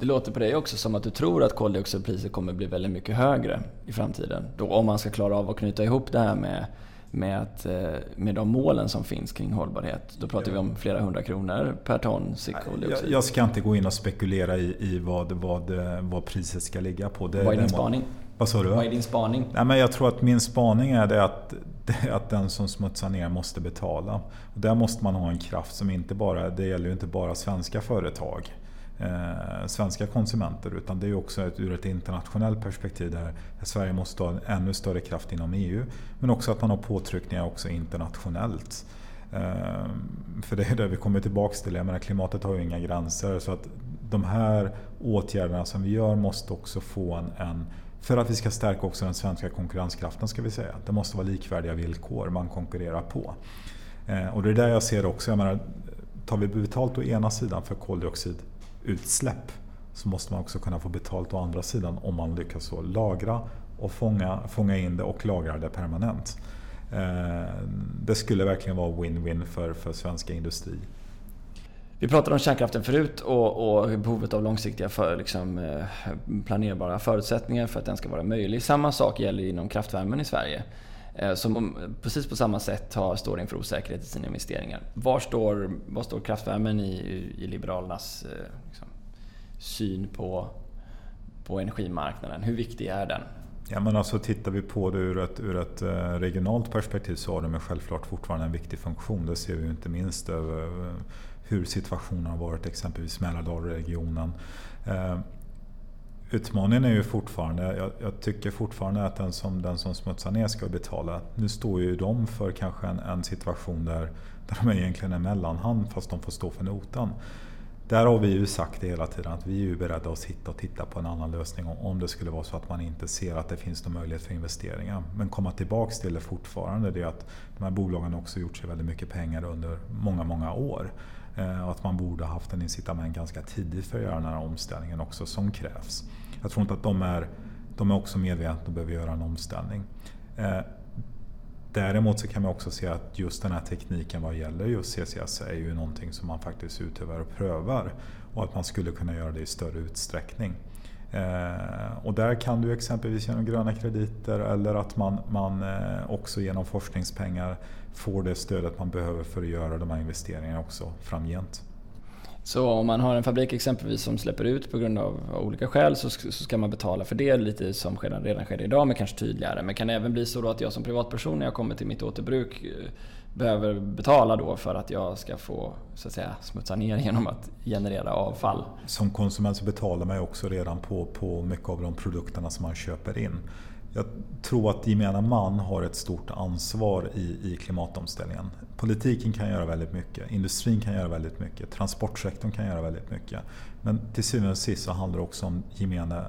Det låter på dig också som att du tror att koldioxidpriset kommer bli väldigt mycket högre i framtiden. Då om man ska klara av att knyta ihop det här med med, att, eh, med de målen som finns kring hållbarhet. Då pratar vi om flera hundra kronor per ton koldioxid. Jag, jag ska inte gå in och spekulera i, i vad, vad, vad priset ska ligga på. Det, vad är din spaning? Vad sa du? Vad är din spaning? Nej, men jag tror att min spaning är det att, det att den som smutsar ner måste betala. Och där måste man ha en kraft som inte bara, det gäller ju inte bara svenska företag eh, svenska konsumenter utan det är också ett, ur ett internationellt perspektiv där Sverige måste ha en ännu större kraft inom EU. Men också att man har påtryckningar också internationellt. Eh, för det är det vi kommer tillbaka till. Jag menar, klimatet har ju inga gränser. Så att de här åtgärderna som vi gör måste också få en, en för att vi ska stärka också den svenska konkurrenskraften ska vi säga. Det måste vara likvärdiga villkor man konkurrerar på. Eh, och det är där jag ser också, jag menar, tar vi betalt å ena sidan för koldioxidutsläpp så måste man också kunna få betalt å andra sidan om man lyckas lagra och fånga, fånga in det och lagra det permanent. Eh, det skulle verkligen vara win-win för, för svenska industri. Vi pratade om kärnkraften förut och, och behovet av långsiktiga för, liksom, eh, planerbara förutsättningar för att den ska vara möjlig. Samma sak gäller inom kraftvärmen i Sverige. Eh, som precis på samma sätt har, står inför osäkerhet i sina investeringar. Var står, var står kraftvärmen i, i Liberalernas eh, liksom, syn på, på energimarknaden? Hur viktig är den? Ja, men alltså, tittar vi på det ur ett, ur ett regionalt perspektiv så har de självklart fortfarande en viktig funktion. Det ser vi inte minst över hur situationen har varit exempelvis i Mälardalregionen. Eh, utmaningen är ju fortfarande, jag, jag, tycker fortfarande att den som, den som smutsar ner ska betala. Nu står ju de för kanske en, en situation där, där de egentligen är mellanhand fast de får stå för notan. där har vi ju sagt det hela tiden att vi är ju beredda att sitta och titta på en annan lösning om det skulle vara så att man inte ser att det finns någon möjlighet för investeringar. Men komma tillbaks till det fortfarande, det är att de här bolagen också gjort sig väldigt mycket pengar under många, många år. Eh, och att man borde ha haft en incitament ganska tidigt för att göra den här omställningen också som krävs. Jag tror inte att de är, de är också medvetna att de behöver göra en omställning. Eh, däremot så kan man också se att just den här tekniken vad gäller just CCS är ju någonting som man faktiskt utövar och prövar och att man skulle kunna göra det i större utsträckning. Eh, och där kan du exempelvis genom gröna krediter eller att man, man eh, också genom forskningspengar får det stödet man behöver för att göra de här investeringarna också framgent. Så om man har en fabrik exempelvis som släpper ut på grund av, olika skäl så, ska man betala för det lite som redan, sker idag men kanske tydligare. Men kan det även bli så då att jag som privatperson när jag kommer till mitt återbruk eh, behöver betala då för att jag ska få så att säga, smutsa ner genom att generera avfall? Som konsument så betalar man ju också redan på, på mycket av de produkterna som man köper in. Jag tror att gemene man har ett stort ansvar i, i klimatomställningen. Politiken kan göra väldigt mycket, industrin kan göra väldigt mycket, transportsektorn kan göra väldigt mycket. Men till syvende och sist så handlar det också om gemene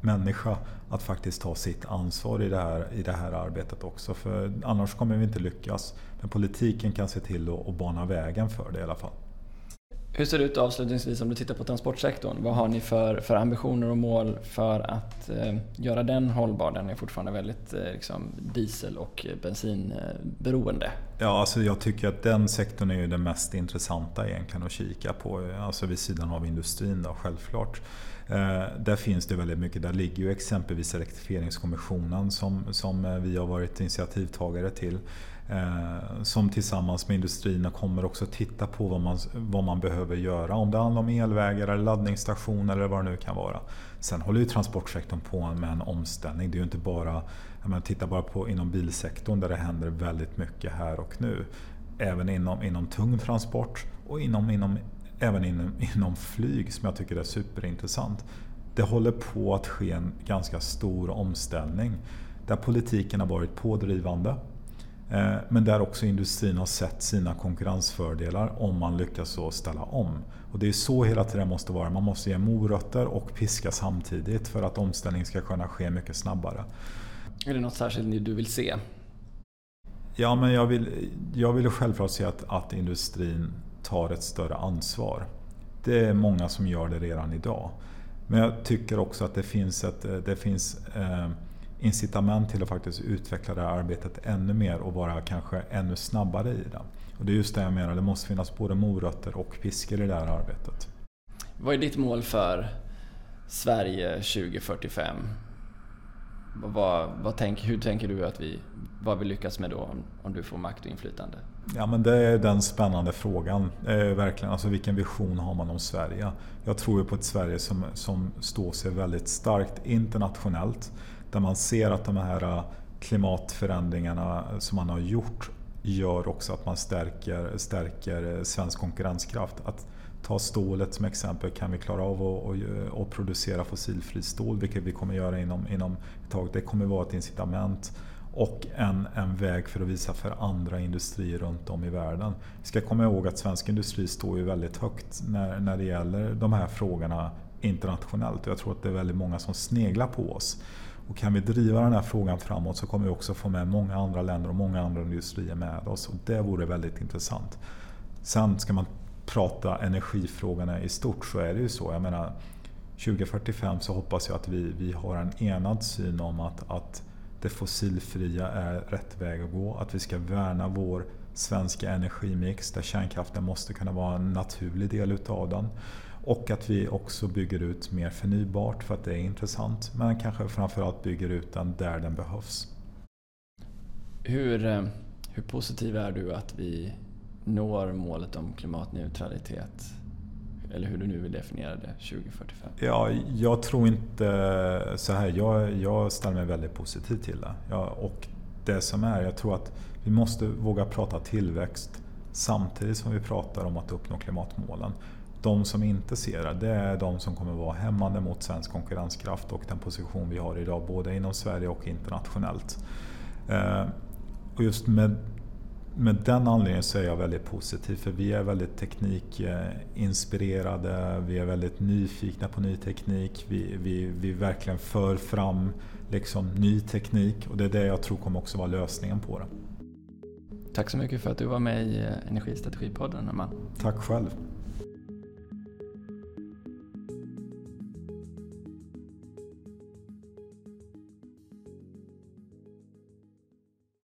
människa att faktiskt ta sitt ansvar i det här, i det här arbetet också. För annars kommer vi inte lyckas. Men politiken kan se till att bana vägen för det i alla fall. Hur ser det ut avslutningsvis om du tittar på transportsektorn? Vad har ni för, för ambitioner och mål för att eh, göra den hållbar? Den är fortfarande väldigt eh, liksom, diesel och bensinberoende. Ja, alltså jag tycker att den sektorn är ju den mest intressanta egentligen att kika på. Alltså vid sidan av industrin då, självklart. Eh, där finns det väldigt mycket. Där ligger ju exempelvis Elektrifieringskommissionen som, som eh, vi har varit initiativtagare till. Eh, som tillsammans med industrin kommer också titta på vad man, vad man behöver göra. Om det handlar om elvägar, eller laddningsstationer eller vad det nu kan vara. Sen håller ju transportsektorn på med en omställning. Det är ju inte bara, menar, titta bara på inom bilsektorn där det händer väldigt mycket här och nu. Även inom, inom tung transport och inom, inom, även inom, inom flyg som jag tycker är superintressant. Det håller på att ske en ganska stor omställning där politiken har varit pådrivande men där också industrin har sett sina konkurrensfördelar om man lyckas så ställa om. Och det är så hela tiden måste vara. Man måste ge morötter och piska samtidigt för att omställningen ska kunna ske mycket snabbare. Är det något särskilt du vill se? Ja, men jag vill, jag vill självklart se att, att industrin tar ett större ansvar. Det är många som gör det redan idag. Men jag tycker också att det finns, ett, det finns eh, incitament till att faktiskt utveckla det här arbetet ännu mer och vara kanske ännu snabbare i det. Och det är just det jag menar, det måste finnas både morötter och piskor i det här arbetet. Vad är ditt mål för Sverige 2045? Vad, vad tänk, hur tänker du att vi, vad vi lyckas med då om, om du får makt och inflytande? Ja, men det är den spännande frågan. Eh, verkligen. Alltså, vilken vision har man om Sverige? Jag tror på ett Sverige som, som står sig väldigt starkt internationellt. Där man ser att de här äh, klimatförändringarna som man har gjort gör också att man stärker, stärker äh, svensk konkurrenskraft. Att ta stålet som exempel, kan vi klara av att, äh, producera fossilfri stål, vilket vi kommer göra inom, inom ett tag. Det kommer vara ett incitament och en, en väg för att visa för andra industrier runt om i världen. Vi ska komma ihåg att svensk industri står ju väldigt högt när, när det gäller de här frågorna internationellt. och Jag tror att det är väldigt många som sneglar på oss. Och kan vi driva den här frågan framåt så kommer vi också få med många andra länder och många andra industrier med oss. Och det vore väldigt intressant. Sen ska man prata energifrågorna i stort så är det ju så. Jag menar, 2045 så hoppas jag att vi, vi har en enad syn om att, att det fossilfria är rätt väg att gå. Att vi ska värna vår svenska energimix där kärnkraften måste kunna vara en naturlig del utav den. Och att vi också bygger ut mer förnybart för att det är intressant. Men kanske framförallt bygger ut den där den behövs. Hur, eh, hur positiv är du att vi når målet om klimatneutralitet? Eller hur du nu vill definiera det, 2045? Ja, jag tror inte så här. Jag, jag ställer mig väldigt positiv till det. Ja, och det som är, jag tror att vi måste våga prata tillväxt samtidigt som vi pratar om att uppnå klimatmålen. De som inte ser det, det är de som kommer vara hämmande mot svensk konkurrenskraft och den position vi har idag både inom Sverige och internationellt. Eh, och just med med den anledningen så är jag väldigt positiv för vi är väldigt teknikinspirerade, vi är väldigt nyfikna på ny teknik, vi, vi, vi verkligen för fram liksom ny teknik och det är det jag tror kommer också vara lösningen på det. Tack så mycket för att du var med i Energistrategipodden, Arman. Tack själv.